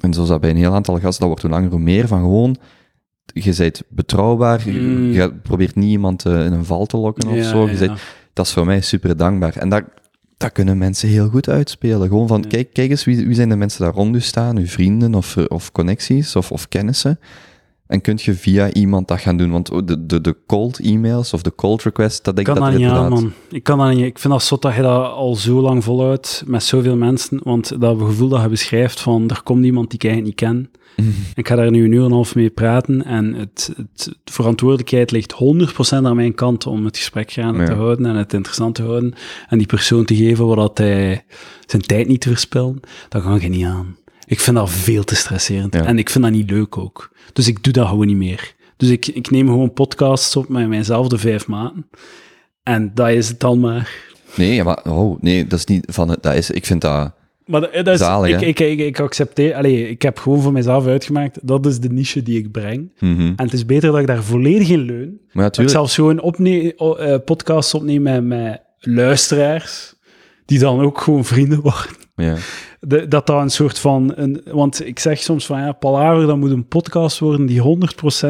en zoals dat bij een heel aantal gasten, dat wordt hoe langer hoe meer, van gewoon, je bent betrouwbaar, je, Mm. je probeert niet iemand eh, in een val te lokken of Ja, zo. Je ja. bent- dat is voor mij super dankbaar. En dat, dat kunnen mensen heel goed uitspelen. Gewoon van, Ja. kijk, kijk eens, wie, wie zijn de mensen daar rond u staan? Uw vrienden of, eh, of connecties of, of kennissen? En kunt je via iemand dat gaan doen? Want de, de, de cold emails of de cold requests, dat denk Ik dat dat niet aan, man. Ik kan dat niet. Ik vind dat zot dat je dat al zo lang volhoudt met zoveel mensen. Want dat gevoel dat je beschrijft van, er komt iemand die ik eigenlijk niet ken. Ik ga daar nu een uur en een half mee praten. En het, het, de verantwoordelijkheid ligt 100% aan mijn kant om het gesprek gaande Ja. te houden en het interessant te houden. En die persoon te geven waar dat hij zijn tijd niet te verspillen. Dat kan je niet aan. Ik vind dat veel te stresserend. Ja. En ik vind dat niet leuk ook. Dus ik doe dat gewoon niet meer. Dus ik, ik neem gewoon podcasts op met mijzelf, de vijf maanden. En dat is het dan maar. Nee, ja, maar oh, nee, dat is niet van het... Dat is, ik vind dat... Maar dat, dat is, Zalig, ik, ik, ik, ik accepteer, allee, ik heb gewoon voor mezelf uitgemaakt, dat is de niche die ik breng. Mhm. En het is beter dat ik daar volledig in leun. Maar Dat ik zelfs gewoon opne eh, podcasts opneem met, met luisteraars, die dan ook gewoon vrienden worden. Ja. De- dat dat een soort van... Een, want ik zeg soms van, ja, Palaver, dat moet een podcast worden die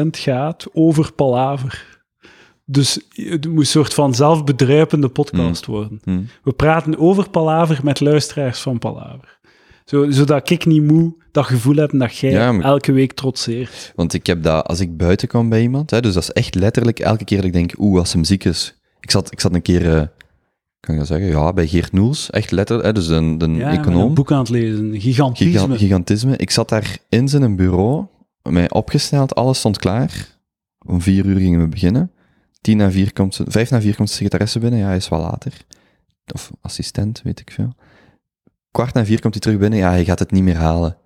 100% gaat over Palaver. Dus het moet een soort van zelfbedruipende podcast worden. Hm. We praten over Palaver met luisteraars van Palaver. Zo, zodat ik niet moe dat gevoel heb dat jij Ja, maar- elke week trotseert. Want ik heb dat, als ik buiten kom bij iemand, hè, dus dat is echt letterlijk elke keer dat ik denk, oeh, als hem ziek is. Ik zat, ik zat een keer, eh, kan ik dat zeggen, ja, bij Geert Noels, echt letterlijk, hè, dus een, een Ja, econoom. een boek aan het lezen. Gigantisme. Giga- gigantisme. Ik zat daar in zijn bureau, mij opgesteld, alles stond klaar. Om vier uur gingen we beginnen. Tien na vier komt ze, vijf na vier komt de secretaresse binnen, ja, hij is wel later. Of assistent, weet ik veel. Kwart na vier komt hij terug binnen, ja, hij gaat het niet meer halen.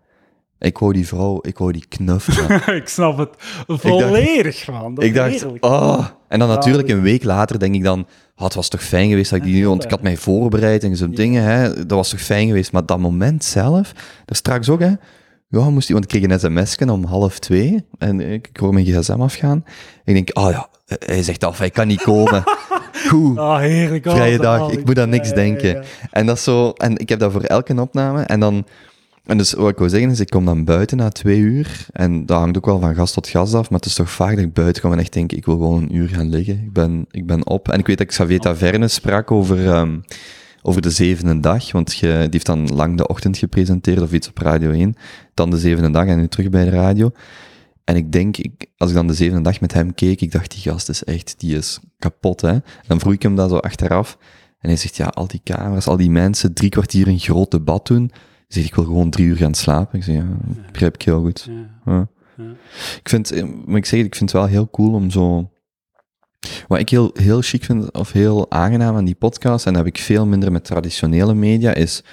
Ik wou die vrouw, ik wou die knuffelen. (laughs) ik snap het volledig, man. Dat ik dacht, oh. En dan natuurlijk een week later denk ik dan, oh, het was toch fijn geweest dat ik die nu, want ik had mij voorbereid en zo'n Ja. dingen, hè. Dat was toch fijn geweest. Maar dat moment zelf, daar straks ook, hè. Ja, moest want ik kreeg een sms'je om half twee en ik, ik hoor mijn gsm afgaan. Ik denk, oh ja, hij zegt af, hij kan niet komen. (laughs) Goed, Ah, heerlijk. oh, vrije dag, ik moet aan niks ja, denken. ja. En dat is zo, en ik heb dat voor elke opname. En dan, en dus wat ik wil zeggen is, ik kom dan buiten na twee uur. En dat hangt ook wel van gast tot gast af. Maar het is toch vaak dat ik buiten kom en echt denk, ik wil gewoon een uur gaan liggen. Ik ben, ik ben op. En ik weet dat Xavier Taverne sprak over, ehm, over de zevende dag. Want die heeft dan lang de ochtend gepresenteerd of iets op Radio 1. Dan de zevende dag en nu terug bij de radio. En ik denk, ik, als ik dan de zevende dag met hem keek, ik dacht, die gast is echt, die is kapot, hè. En dan vroeg ik hem dat zo achteraf. En hij zegt, ja, al die camera's, al die mensen, drie kwartier een groot debat doen. Zegt, ik wil gewoon drie uur gaan slapen. Ik zeg, ja, dat begrijp ik heel goed. Ja. Ik vind, eh, ik zeggen, ik vind het wel heel cool om zo... Wat ik heel, heel chic vind, of heel aangenaam aan die podcast, en dat heb ik veel minder met traditionele media, is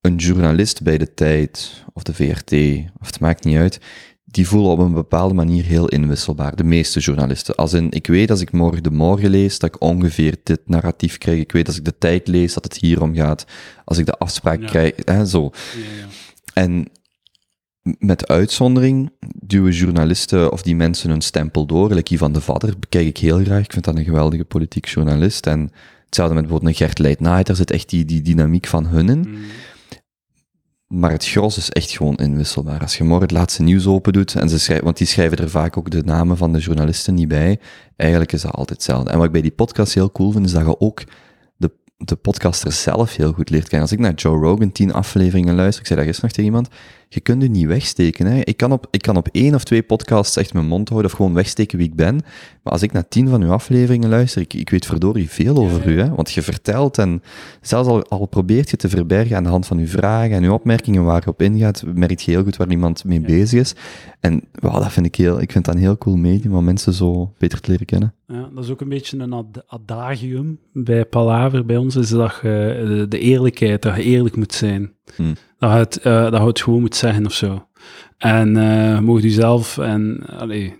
een journalist bij de tijd, of de VRT, of het maakt niet uit, die voelen op een bepaalde manier heel inwisselbaar. De meeste journalisten. Als in, ik weet als ik morgen de morgen lees, dat ik ongeveer dit narratief krijg. Ik weet als ik de tijd lees, dat het hierom gaat. Als ik de afspraak Ja. krijg, hè, zo. Ja, ja. En met uitzondering duwen journalisten of die mensen hun stempel door. Like Ivan de Vadder bekijk ik heel graag. Ik vind dat een geweldige politiek journalist. En hetzelfde met bijvoorbeeld een Gert Leitnaait. Daar zit echt die, die dynamiek van hun in. Mm. Maar het gros is echt gewoon inwisselbaar. Als je morgen het laatste nieuws open doet, en ze schrijven, want die schrijven er vaak ook de namen van de journalisten niet bij, eigenlijk is dat altijd hetzelfde. En wat ik bij die podcast heel cool vind, is dat je ook de, de podcaster zelf heel goed leert kennen. Als ik naar Joe Rogan tien afleveringen luister, ik zei dat gisteren nog tegen iemand, je kunt je niet wegsteken. Hè. Ik, kan op, ik kan op één of twee podcasts echt mijn mond houden of gewoon wegsteken wie ik ben. Maar als ik naar tien van uw afleveringen luister, ik, ik weet verdorie veel over u. Hè. Want je vertelt en zelfs al, al probeert je te verbergen aan de hand van uw vragen en uw opmerkingen waar je op ingaat, merk je heel goed waar iemand mee bezig is. En wow, dat vind ik heel, ik vind dat een heel cool medium om mensen zo beter te leren kennen. Ja, dat is ook een beetje een ad- adagium bij Palaver bij ons, is dat je eh, de, de eerlijkheid, dat je eerlijk moet zijn. Hmm. Dat, je het, eh, dat je het gewoon moet zeggen of zo. En eh mocht u zelf, en allee,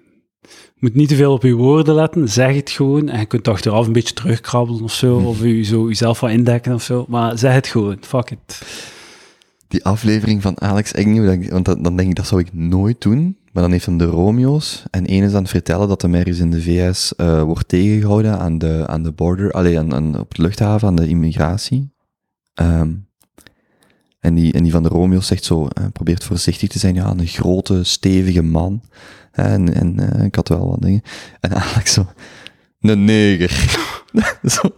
moet niet te veel op je woorden letten, zeg het gewoon. En je kunt achteraf een beetje terugkrabbelen of zo, of u zo jezelf wat indekken of zo. Maar zeg het gewoon, fuck it. Die aflevering van Alex Agnew, want dat, dan denk ik, dat zou ik nooit doen. Maar dan heeft hem de Romeo's. En één is aan het vertellen dat hem ergens in de VS eh, wordt tegengehouden aan de, aan de border, allee, aan, aan, op de luchthaven, aan de immigratie. Ehm, en, die, en die van de Romeo's zegt zo, eh, probeert voorzichtig te zijn, ja, een grote, stevige man. En, en eh, ik had wel wat dingen. En Alex zo, een neger. (laughs) zo.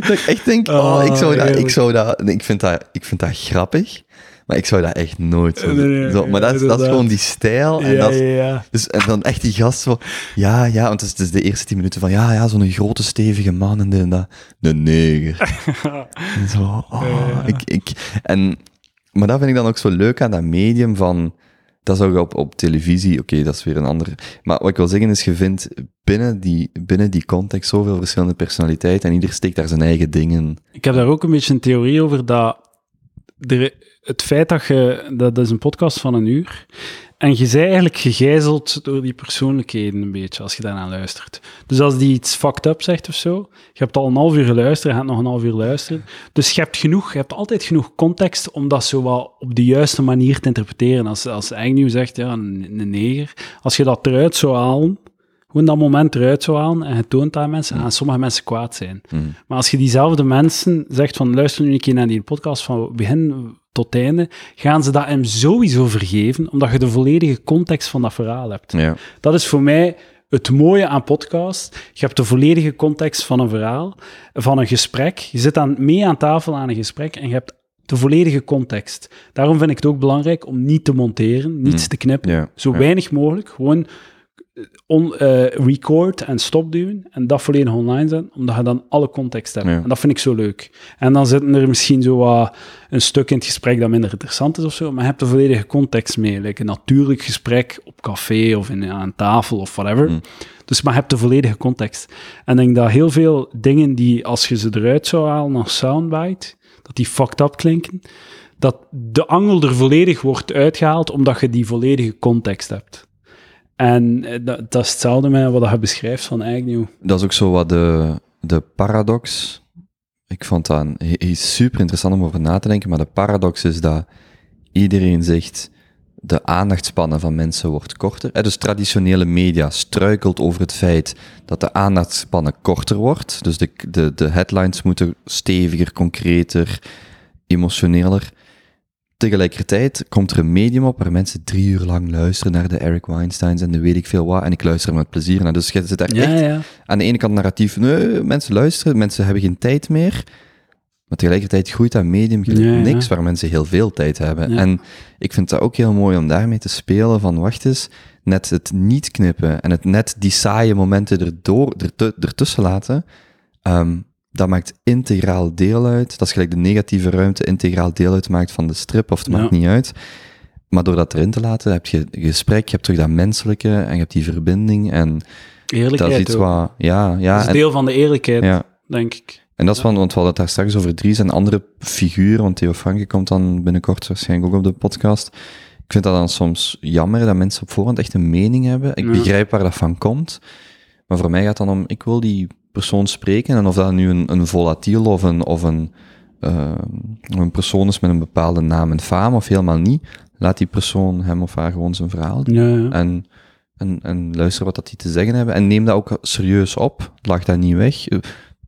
dat ik echt denk, oh, ik zou dat, ik zou dat, ik vind dat, ik vind dat grappig, maar ik zou dat echt nooit zo Nee, nee, zo, Maar dat, is- dat is gewoon die stijl. En, ja, dat is- ja, ja. dus, en dan echt die gast zo, ja, ja, want het is, het is de eerste tien minuten van, ja, ja, zo'n grote, stevige man en dit en dat. De neger. en (laughs) zo, oh, Ja. ik, ik, en, maar dat vind ik dan ook zo leuk aan dat medium van, dat zou je op, op televisie, oké, dat is weer een ander. Maar wat ik wil zeggen is, je vindt binnen die, binnen die context zoveel verschillende personaliteiten en ieder steekt daar zijn eigen dingen. Ik heb daar ook een beetje een theorie over dat het feit dat je, dat is een podcast van een uur, en je bent eigenlijk gegijzeld door die persoonlijkheden een beetje, als je daarnaar luistert. Dus als die iets fucked up zegt of zo, je hebt al een half uur geluisterd, je gaat nog een half uur luisteren, dus je hebt genoeg, je hebt altijd genoeg context om dat zo wat op de juiste manier te interpreteren. Als, als Agnew zegt, ja, een, een neger, als je dat eruit zou halen, gewoon dat moment eruit zou halen en je toont aan mensen, gaan sommige mensen kwaad zijn. Mm. Maar als je diezelfde mensen zegt van luister nu een keer naar die podcast van begin tot einde, gaan ze dat hem sowieso vergeven, omdat je de volledige context van dat verhaal hebt. Ja. Dat is voor mij het mooie aan podcast. Je hebt de volledige context van een verhaal, van een gesprek. Je zit dan mee aan tafel aan een gesprek en je hebt de volledige context. Daarom vind ik het ook belangrijk om niet te monteren, niets Mm. te knippen. Ja, Zo ja. weinig mogelijk. Gewoon on, eh, record en stopduwen en dat volledig online zetten, omdat je dan alle context hebt. Ja. En dat vind ik zo leuk. En dan zitten er misschien zo wat een stuk in het gesprek dat minder interessant is of zo, maar je hebt de volledige context mee. Like een natuurlijk gesprek op café of in, aan tafel of whatever. Mm. Dus maar je hebt de volledige context. En ik denk dat heel veel dingen die, als je ze eruit zou halen als soundbite, dat die fucked up klinken, dat de angel er volledig wordt uitgehaald, omdat je die volledige context hebt. En eh, dat, dat is hetzelfde met wat je beschrijft van Agnew. Dat is ook zo wat de, de paradox. Ik vond dat he- super interessant om over na te denken, maar de paradox is dat iedereen zegt de aandachtspannen van mensen wordt korter. Eh, Dus traditionele media struikelt over het feit dat de aandachtspannen korter wordt. Dus de, de, de headlines moeten steviger, concreter, emotioneler. Tegelijkertijd komt er een medium op waar mensen drie uur lang luisteren naar de Eric Weinsteins en de weet ik veel wat. En ik luister er met plezier naar. Dus je zit daar echt ja. aan de ene kant narratief, nee, mensen luisteren, mensen hebben geen tijd meer. Maar tegelijkertijd groeit dat medium Ja, niks waar mensen heel veel tijd hebben. En ik vind dat ook heel mooi om daarmee te spelen van, wacht eens, net het niet knippen en het net die saaie momenten erdoor, ertu- ertussen laten, ehm, dat maakt integraal deel uit. Dat is gelijk de negatieve ruimte integraal deel uitmaakt van de strip, of het Ja. maakt niet uit. Maar door dat erin te laten, heb je gesprek, je hebt toch dat menselijke en je hebt die verbinding en Eerlijkheid dat is iets ook. wat, ja, ja. dat is en- deel van de eerlijkheid, ja. denk ik. En dat is van, want we hadden het daar straks over Dries en andere figuren, want Theo Franke komt dan binnenkort waarschijnlijk ook op de podcast. Ik vind dat dan soms jammer dat mensen op voorhand echt een mening hebben. Ik begrijp waar dat van komt, maar voor mij gaat het dan om, ik wil die persoon spreken en of dat nu een, een volatiel of een, of een, eh, een persoon is met een bepaalde naam en faam of helemaal niet, laat die persoon hem of haar gewoon zijn verhaal doen. Ja, ja. En, en, en luister wat dat die te zeggen hebben. En neem dat ook serieus op. Lag dat niet weg.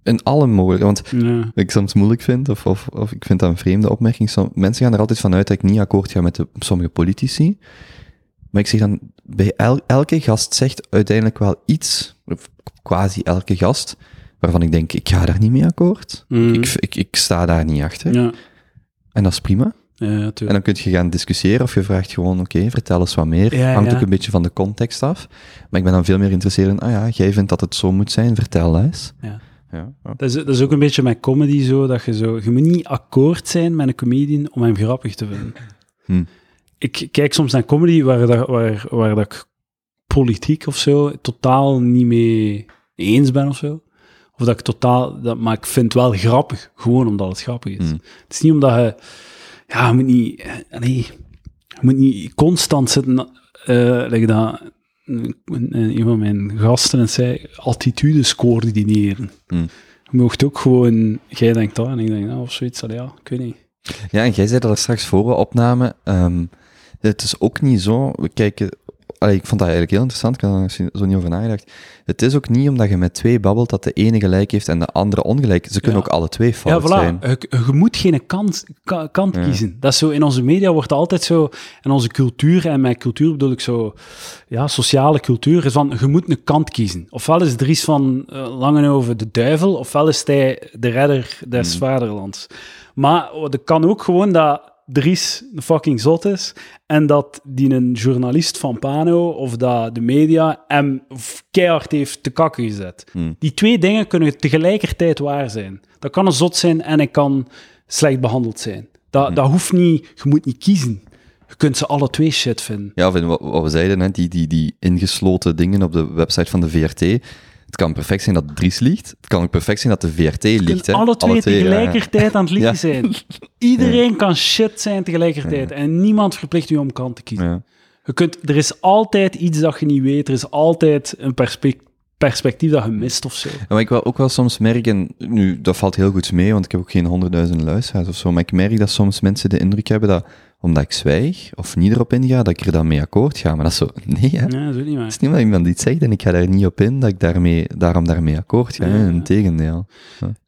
In alle mogelijke, want Ja. ik soms moeilijk vind, of, of, of ik vind dat een vreemde opmerking, som- mensen gaan er altijd vanuit dat ik niet akkoord ga met de, sommige politici. Maar ik zeg dan, bij el- elke gast zegt uiteindelijk wel iets, of quasi elke gast, waarvan ik denk, ik ga daar niet mee akkoord. Mm. Ik, ik, ik sta daar niet achter. Ja, En dat is prima. ja, En dan kun je gaan discussiëren of je vraagt gewoon, oké, vertel eens wat meer. Ja, Hangt ook een beetje van de context af. Maar ik ben dan veel meer geïnteresseerd in, ah ja, jij vindt dat het zo moet zijn, vertel eens. Ja. Ja, ja. Dat is, dat is ook een beetje met comedy zo, dat je zo... Je moet niet akkoord zijn met een comedian om hem grappig te vinden. Hm. Ik kijk soms naar comedy waar, dat, waar, waar dat ik politiek of zo totaal niet mee eens ben of zo. Of dat ik totaal... Dat, maar ik vind het wel grappig, gewoon omdat het grappig is. Hm. Het is niet omdat je... Ja, je moet niet... Nee, je moet niet constant zitten... eh like dat een, van mijn gasten het zei, attitudes coördineren. Hm. Je mocht ook gewoon... Jij denkt dat en ik denk dat, of zoiets. Allee, Ja, ik weet niet. Ja, en jij zei dat er straks voor we opnamen. ehm, het is ook niet zo. We kijken. allee, ik vond dat eigenlijk heel interessant. Ik had er zo niet over nagedacht. Het is ook niet omdat je met twee babbelt dat de ene gelijk heeft en de andere ongelijk. Ze kunnen Ja. ook alle twee fout ja, zijn. voilà. Je, je moet geen kant, ka- kant Ja. kiezen. Dat is zo, in onze media wordt altijd zo, in onze cultuur, en met cultuur bedoel ik zo, ja, sociale cultuur, is van, je moet een kant kiezen. Ofwel is Dries van uh, Langenhoven de duivel, ofwel is hij de redder des Hmm. vaderlands. Maar het kan ook gewoon dat Dries een fucking zot is en dat die een journalist van Pano of dat de media hem keihard heeft te kakken gezet. Hmm. Die twee dingen kunnen tegelijkertijd waar zijn. Dat kan een zot zijn en hij kan slecht behandeld zijn. Dat, dat hoeft niet, je moet niet kiezen. Je kunt ze alle twee shit vinden. Ja, wat, wat we zeiden, hè, die, die, die ingesloten dingen op de website van de VRT. Het kan perfect zijn dat Dries liegt. Het kan ook perfect zijn dat de VRT liegt. Hè. alle twee ja. tegelijkertijd aan het (laughs) liegen Ja. zijn. Iedereen kan shit zijn tegelijkertijd. En niemand verplicht u om kant te kiezen. Je kunt, er is altijd iets dat je niet weet. Er is altijd een perspec- perspectief dat je mist of zo. Ja, maar ik wil ook wel soms merken, nu, dat valt heel goed mee, want ik heb ook geen honderdduizend luisteraars of zo, maar ik merk dat soms mensen de indruk hebben dat, omdat ik zwijg, of niet erop inga, dat ik er dan mee akkoord ga. Maar dat is zo, nee hè. Ja, dat is niet waar. Het is niet omdat iemand iets zegt en ik ga daar niet op in, dat ik daarmee, daarom daarmee akkoord ga. Ja, hè. ja. Integendeel.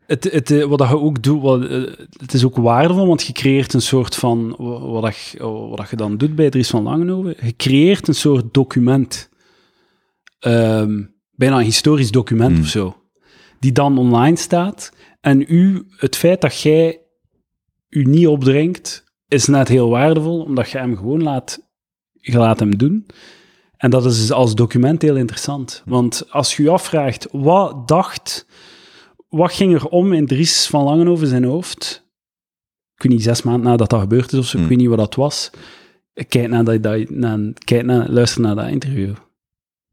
Het, het, eh, wat dat je ook doet, wat, eh, het is ook waardevol, want je creëert een soort van, wa- wat, dat, je- wat dat je dan doet bij Dries van Langenhoven, je creëert een soort document, Ehm, bijna een historisch document Hmm. of zo, die dan online staat. En u, het feit dat jij u niet opdringt, is net heel waardevol, omdat je hem gewoon laat, je laat hem doen. En dat is dus als document heel interessant. Want als je je afvraagt, wat dacht wat ging er om in Dries van Langenhoven zijn hoofd? Ik weet niet, zes maanden nadat dat gebeurd is of zo, Hmm. ik weet niet wat dat was. Kijk naar dat, dat, naar, kijk naar, luister naar dat interview.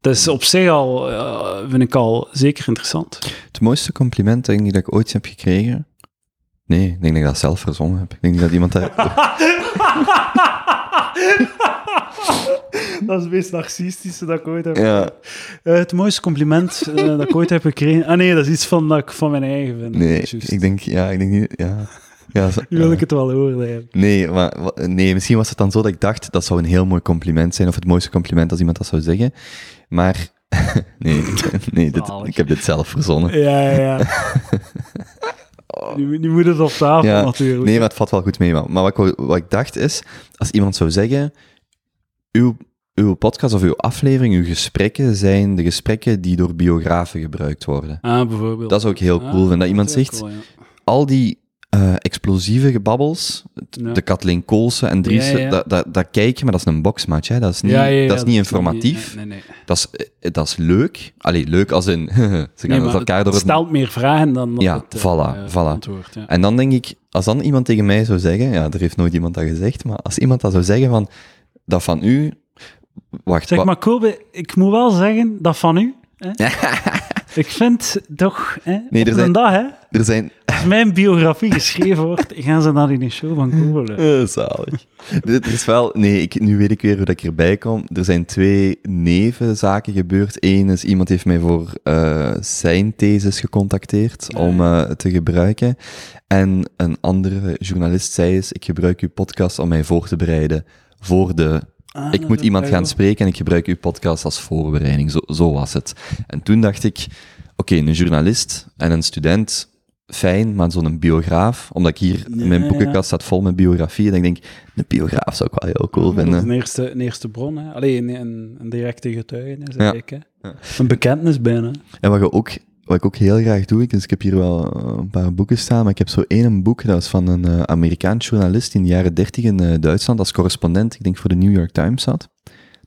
Dat is op zich al, eh, vind ik al zeker interessant. Het mooiste compliment denk ik dat ik ooit heb gekregen, nee, ik denk dat ik dat zelf verzonnen heb. Ik denk niet dat iemand dat... (laughs) dat is het meest narcistische dat ik ooit heb. ja, Eh, het mooiste compliment eh, dat ik ooit heb gekregen. Ah nee, dat is iets van, dat ik van mijn eigen vind. nee, ik denk, ja, ik denk niet, ja... ja Nu wil ik het wel horen. eigenlijk. Nee, maar nee, misschien was het dan zo dat ik dacht dat zou een heel mooi compliment zijn, of het mooiste compliment als iemand dat zou zeggen. Maar (laughs) nee, (laughs) nee dit, ik heb dit zelf verzonnen. Ja, ja, ja. Nu, nu moet het op tafel Ja, natuurlijk. Nee, maar het valt wel goed mee. Maar, maar wat, ik, wat ik dacht is, als iemand zou zeggen, uw, uw podcast of uw aflevering, uw gesprekken zijn de gesprekken die door biografen gebruikt worden. Ah, bijvoorbeeld. Dat zou ik heel Ah, cool vinden. Dat iemand is zegt, cool, ja. al die eh, explosieve gebabbels, Ja. de Kathleen Koolse en Ja, ja. Dat, dat, dat kijk je, maar dat is een boxmatch. Hè? Dat is niet, dat is niet informatief. Nee, nee, nee. Dat, is, eh, dat is leuk. Allee, leuk als in, (laughs) ze gaan Nee, met maar elkaar door het stelt meer vragen dan dat Ja, het eh, voilà, voilà. antwoord. En dan denk ik, als dan iemand tegen mij zou zeggen, ja, er heeft nooit iemand dat gezegd, maar als iemand dat zou zeggen van, dat van u, wacht, Zeg maar, Kobe, ik moet wel zeggen dat van u. Hè? (laughs) ik vind toch, hè, Nee, er een zijn- dag, hè, er zijn, als mijn biografie geschreven wordt, (laughs) gaan ze dan in een show van luisteren. Eh, zalig. Dit is wel, nee, ik, nu weet ik weer hoe dat ik erbij kom. Er zijn twee nevenzaken gebeurd. Eén is, iemand heeft mij voor eh, zijn thesis gecontacteerd Ja, om eh, te gebruiken. En een andere journalist zei eens, ik gebruik uw podcast om mij voor te bereiden voor de Ah, ik moet iemand gaan spreken en ik gebruik uw podcast als voorbereiding. Zo, zo was het. En toen dacht ik, oké, een journalist en een student, fijn, maar zo'n biograaf, omdat ik hier, Ja, mijn boekenkast staat vol met biografieën, en ik denk, een biograaf zou ik wel heel cool Dat is vinden. een eerste, een eerste bron, hè. Alleen een, een, directe getuigenis, Ja. denk ik, hè. Ja. Een bekentenis bijna. En wat, je ook, wat ik ook heel graag doe, ik, dus ik heb hier wel eh, een paar boeken staan, maar ik heb zo één boek, dat is van een eh, Amerikaans journalist in de jaren dertig in eh, Duitsland als correspondent, ik denk voor de New York Times zat.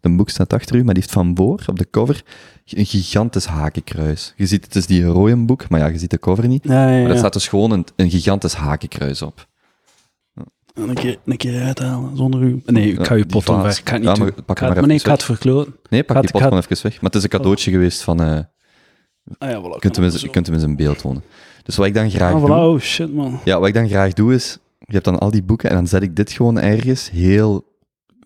Dat boek staat achter u, maar die heeft van voor, op de cover, een gigantisch hakenkruis. Je ziet, het is die boek, maar ja, je ziet de cover niet. Ja, ja, Maar er ja. staat dus gewoon een, een gigantisch hakenkruis op. En Een keer, een keer uithalen, zonder u... Nee, ik ga je pot vaas. omver. Ik ga het Ja, niet maar pak ga maar nee, ik ga het verkloten. Nee, pak Gaat- die pot gaat- even weg. Maar het is een cadeautje geweest van... Ah ja, voilà. je kunt hem eens, je kunt hem eens in beeld tonen. Dus wat ik dan graag Ah, voilà. doe... Oh, shit, man. Ja, wat ik dan graag doe is... Je hebt dan al die boeken en dan zet ik dit gewoon ergens heel...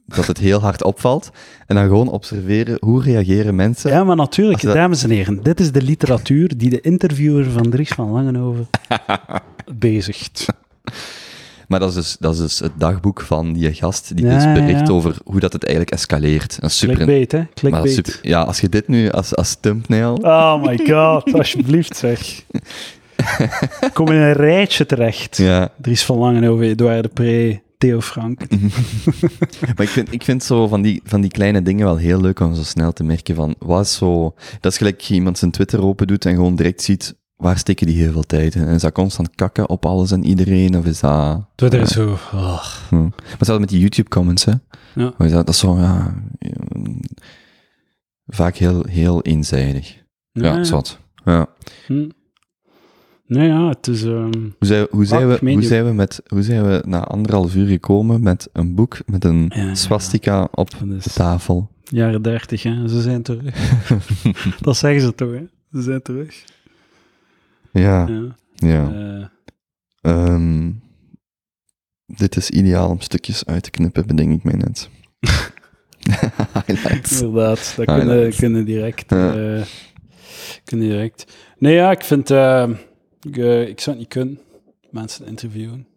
Dat het heel hard opvalt. En dan gewoon observeren hoe reageren mensen. Ja, maar natuurlijk, dat- dames en heren, dit is de literatuur die de interviewer van Dries van Langenhoven (laughs) bezigt. Maar dat is, dus, dat is dus het dagboek van die gast die Ja, dus bericht ja. over hoe dat het eigenlijk escaleert. Is super... Clickbait, hè? Clickbait. super ja, als je dit nu als, als thumbnail... Oh my god, alsjeblieft zeg. (laughs) Kom in een rijtje terecht. Ja, Dries van Langenhoven, Edouard de Pre, Theo Frank. (laughs) Maar ik vind, ik vind zo van die, van die kleine dingen wel heel leuk om zo snel te merken van, wat is zo... Dat is gelijk iemand zijn Twitter open doet en gewoon direct ziet, waar steken die heel veel tijd in? En is dat constant kakken op alles en iedereen, of is dat... Twitter is zo... oh. Hm. Maar zelfs met die YouTube-comments, hè? Ja. Hoe is dat? dat is zo, ja... Vaak heel, heel eenzijdig. Ja, zat. Ja. hm. Nee, ja, het is... ehm, Hoe zijn, hoe, zijn we, hoe, zijn we met, hoe zijn we na anderhalf uur gekomen met een boek met een Ja, ja, ja. swastika op de tafel? jaren dertig, hè. Ze zijn terug. (laughs) dat zeggen ze toch, hè. Ze zijn terug. Ja, Ja. Eh, Ehm, dit is ideaal om stukjes uit te knippen, bedenk ik mij net. (laughs) Highlights. inderdaad, dat kunnen, kunnen direct... Eh, kunnen direct... Nee, ja, ik vind... eh, ik, eh, ik zou het niet kunnen. Mensen interviewen.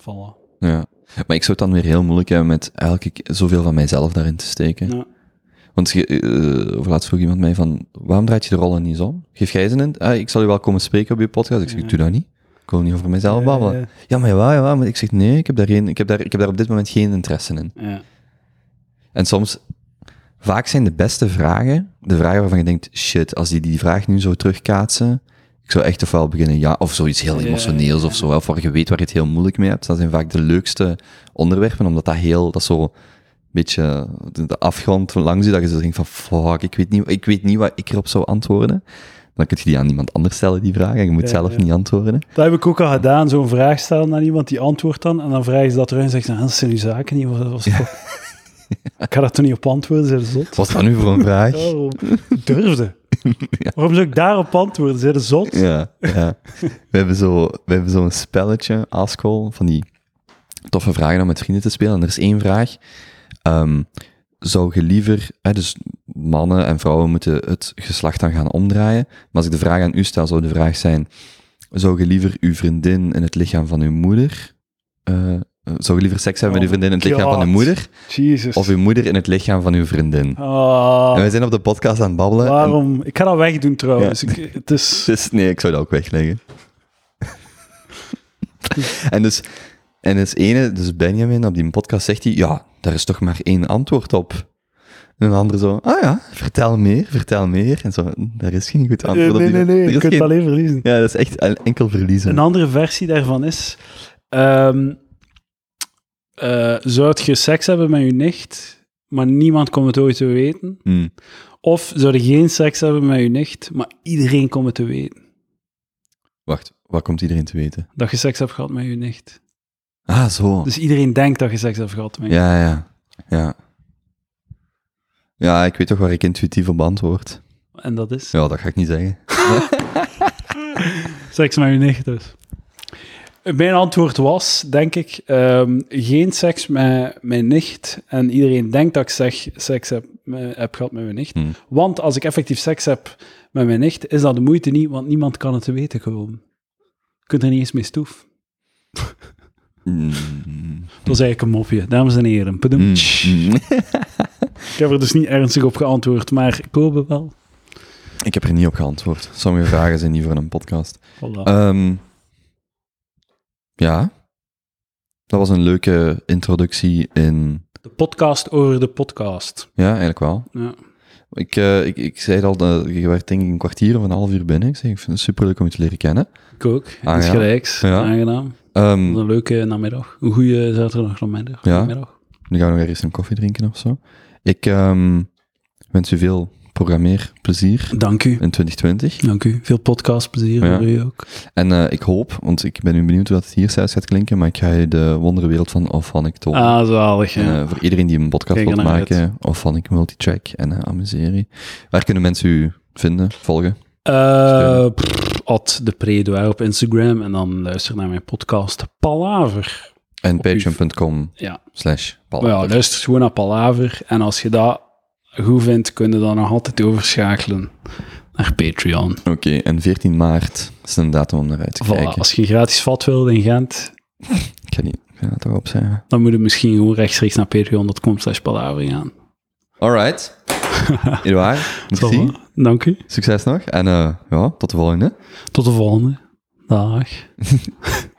Voilà. Ja. Maar ik zou het dan weer heel moeilijk hebben met keer zoveel van mijzelf daarin te steken. Ja. Want je, eh, of laatst vroeg iemand mij van, waarom draait je de rollen niet zo? Geef jij ze in? Ah, ik zal je wel komen spreken op je podcast. Ik zeg, ik doe dat niet. Ik wil niet over mijzelf babbelen. Eh, Ja, maar jawel, jawel. Maar ik zeg, nee, ik heb, daar geen, ik, heb daar, ik heb daar op dit moment geen interesse in. ja. En soms, vaak zijn de beste vragen, de vragen waarvan je denkt, shit, als die die vraag nu zou terugkaatsen, ik zou echt ofwel beginnen, ja, of zoiets heel Ja, emotioneels ja, of zo, of waar je weet waar je het heel moeilijk mee hebt. Dat zijn vaak de leukste onderwerpen, omdat dat heel, dat zo beetje de, afgrond langs je, dat je zo denkt van, fuck, ik weet, niet, ik weet niet wat ik erop zou antwoorden. Dan kun je die aan iemand anders stellen, die vraag, en je moet Ja, zelf ja. niet antwoorden. Dat heb ik ook al gedaan, zo'n vraag stellen aan iemand die antwoordt dan, en dan vragen ze dat terug en zeggen ze, "Ah, dat zijn uw zaken niet. (laughs) Ik ga daar toch niet op antwoorden, zijn zot? Wat is dat nu voor een vraag? Ik durfde. (laughs) Waarom zou ik daarop antwoorden? Zijn zot? Ja, ja. (laughs) We hebben zo, we hebben zo'n spelletje, Askol, van die toffe vragen om met vrienden te spelen. En er is één vraag. Ehm, zou je liever, hè, dus mannen en vrouwen moeten het geslacht dan gaan omdraaien. Maar als ik de vraag aan u stel, zou de vraag zijn, zou je liever uw vriendin in het lichaam van uw moeder, eh, eh, zou je liever seks hebben met uw Oh vriendin in het lichaam van uw God. moeder, Jesus. of uw moeder in het lichaam van uw vriendin? Ah, En wij zijn op de podcast aan het babbelen. en- waarom? Ik ga dat wegdoen trouwens. Ik, het is... (laughs) Dus nee, ik zou dat ook wegleggen. (laughs) en dus, en dus ene, dus Benjamin op die podcast zegt hij, ja, daar is toch maar één antwoord op. En een andere zo, ah ja, vertel meer, vertel meer. En zo, daar is geen goed antwoord nee, op. nee, nee, er je is kunt geen- alleen verliezen. Ja, dat is echt en- enkel verliezen. Een andere versie daarvan is... ehm eh, zou je seks hebben met je nicht, maar niemand komt het ooit te weten? Hmm. Of zou je geen seks hebben met je nicht, maar iedereen komt het te weten? Wacht, wat komt iedereen te weten? Dat je seks hebt gehad met je nicht. Ah, zo. Dus iedereen denkt dat je seks hebt gehad met Ja, ja, ja. Ja, ik weet toch waar ik intuïtief op antwoord. En dat is Ja, dat ga ik niet zeggen. (laughs) seks met je nicht dus. Mijn antwoord was, denk ik, ehm, geen seks met mijn nicht. En iedereen denkt dat ik zeg, seks heb, me- heb gehad met mijn nicht. Hmm. Want als ik effectief seks heb met mijn nicht, is dat de moeite niet, want niemand kan het te weten komen. Je kunt er niet eens mee stoef. Mm. Dat is eigenlijk een mopje. Dames en heren, Mm. (laughs) Ik heb er dus niet ernstig op geantwoord, maar Kobe wel. Ik heb er niet op geantwoord. Sommige vragen zijn niet voor een podcast. Voilà. Ehm, ja. Dat was een leuke introductie in... de podcast over de podcast. Ja, eigenlijk wel. Ja. Ik, eh, ik, ik zei al, dat je werd denk ik een kwartier of een half uur binnen. Ik zei, ik vind het superleuk om je te leren kennen. Ik ook. Ah, ja. gelijks. Ja. Aangenaam. Ehm, Een leuke namiddag. Een goede zaterdagmiddag. Ja. Namiddag. nu gaan we nog ergens een koffie drinken of zo. Ik ehm, wens u veel programmeerplezier Dank u. in 2020. Dank u. Veel podcastplezier Ja. voor u ook. En eh, ik hoop, want ik ben nu benieuwd hoe dat het hier zelfs gaat klinken, maar ik ga je de wonderenwereld van Auphonic tonen. Ah, zalig. Ja. En, eh, voor iedereen die een podcast Kijk wil naar maken, Auphonic Multitrack en uh, Amuserie. Waar kunnen mensen u vinden, volgen? Pff, at de Predoir op Instagram en dan luister naar mijn podcast Palaver. En Op patreon.com Ja. slash Maar Paul. ja, luister gewoon naar Palaver en als je dat goed vindt, kun je dan nog altijd overschakelen naar Patreon. Oké, en 14 maart is een datum om naar uit te Voilà, kijken. als je gratis vat wil in Gent, Ik ga, niet, dat toch opzeggen. dan moet je misschien gewoon rechtstreeks naar patreon.com slash palaver gaan. Alright. (laughs) Edouard, merci. Voilà. Dank u. Succes nog. En eh, ja, tot de volgende. Tot de volgende. Dag. (laughs)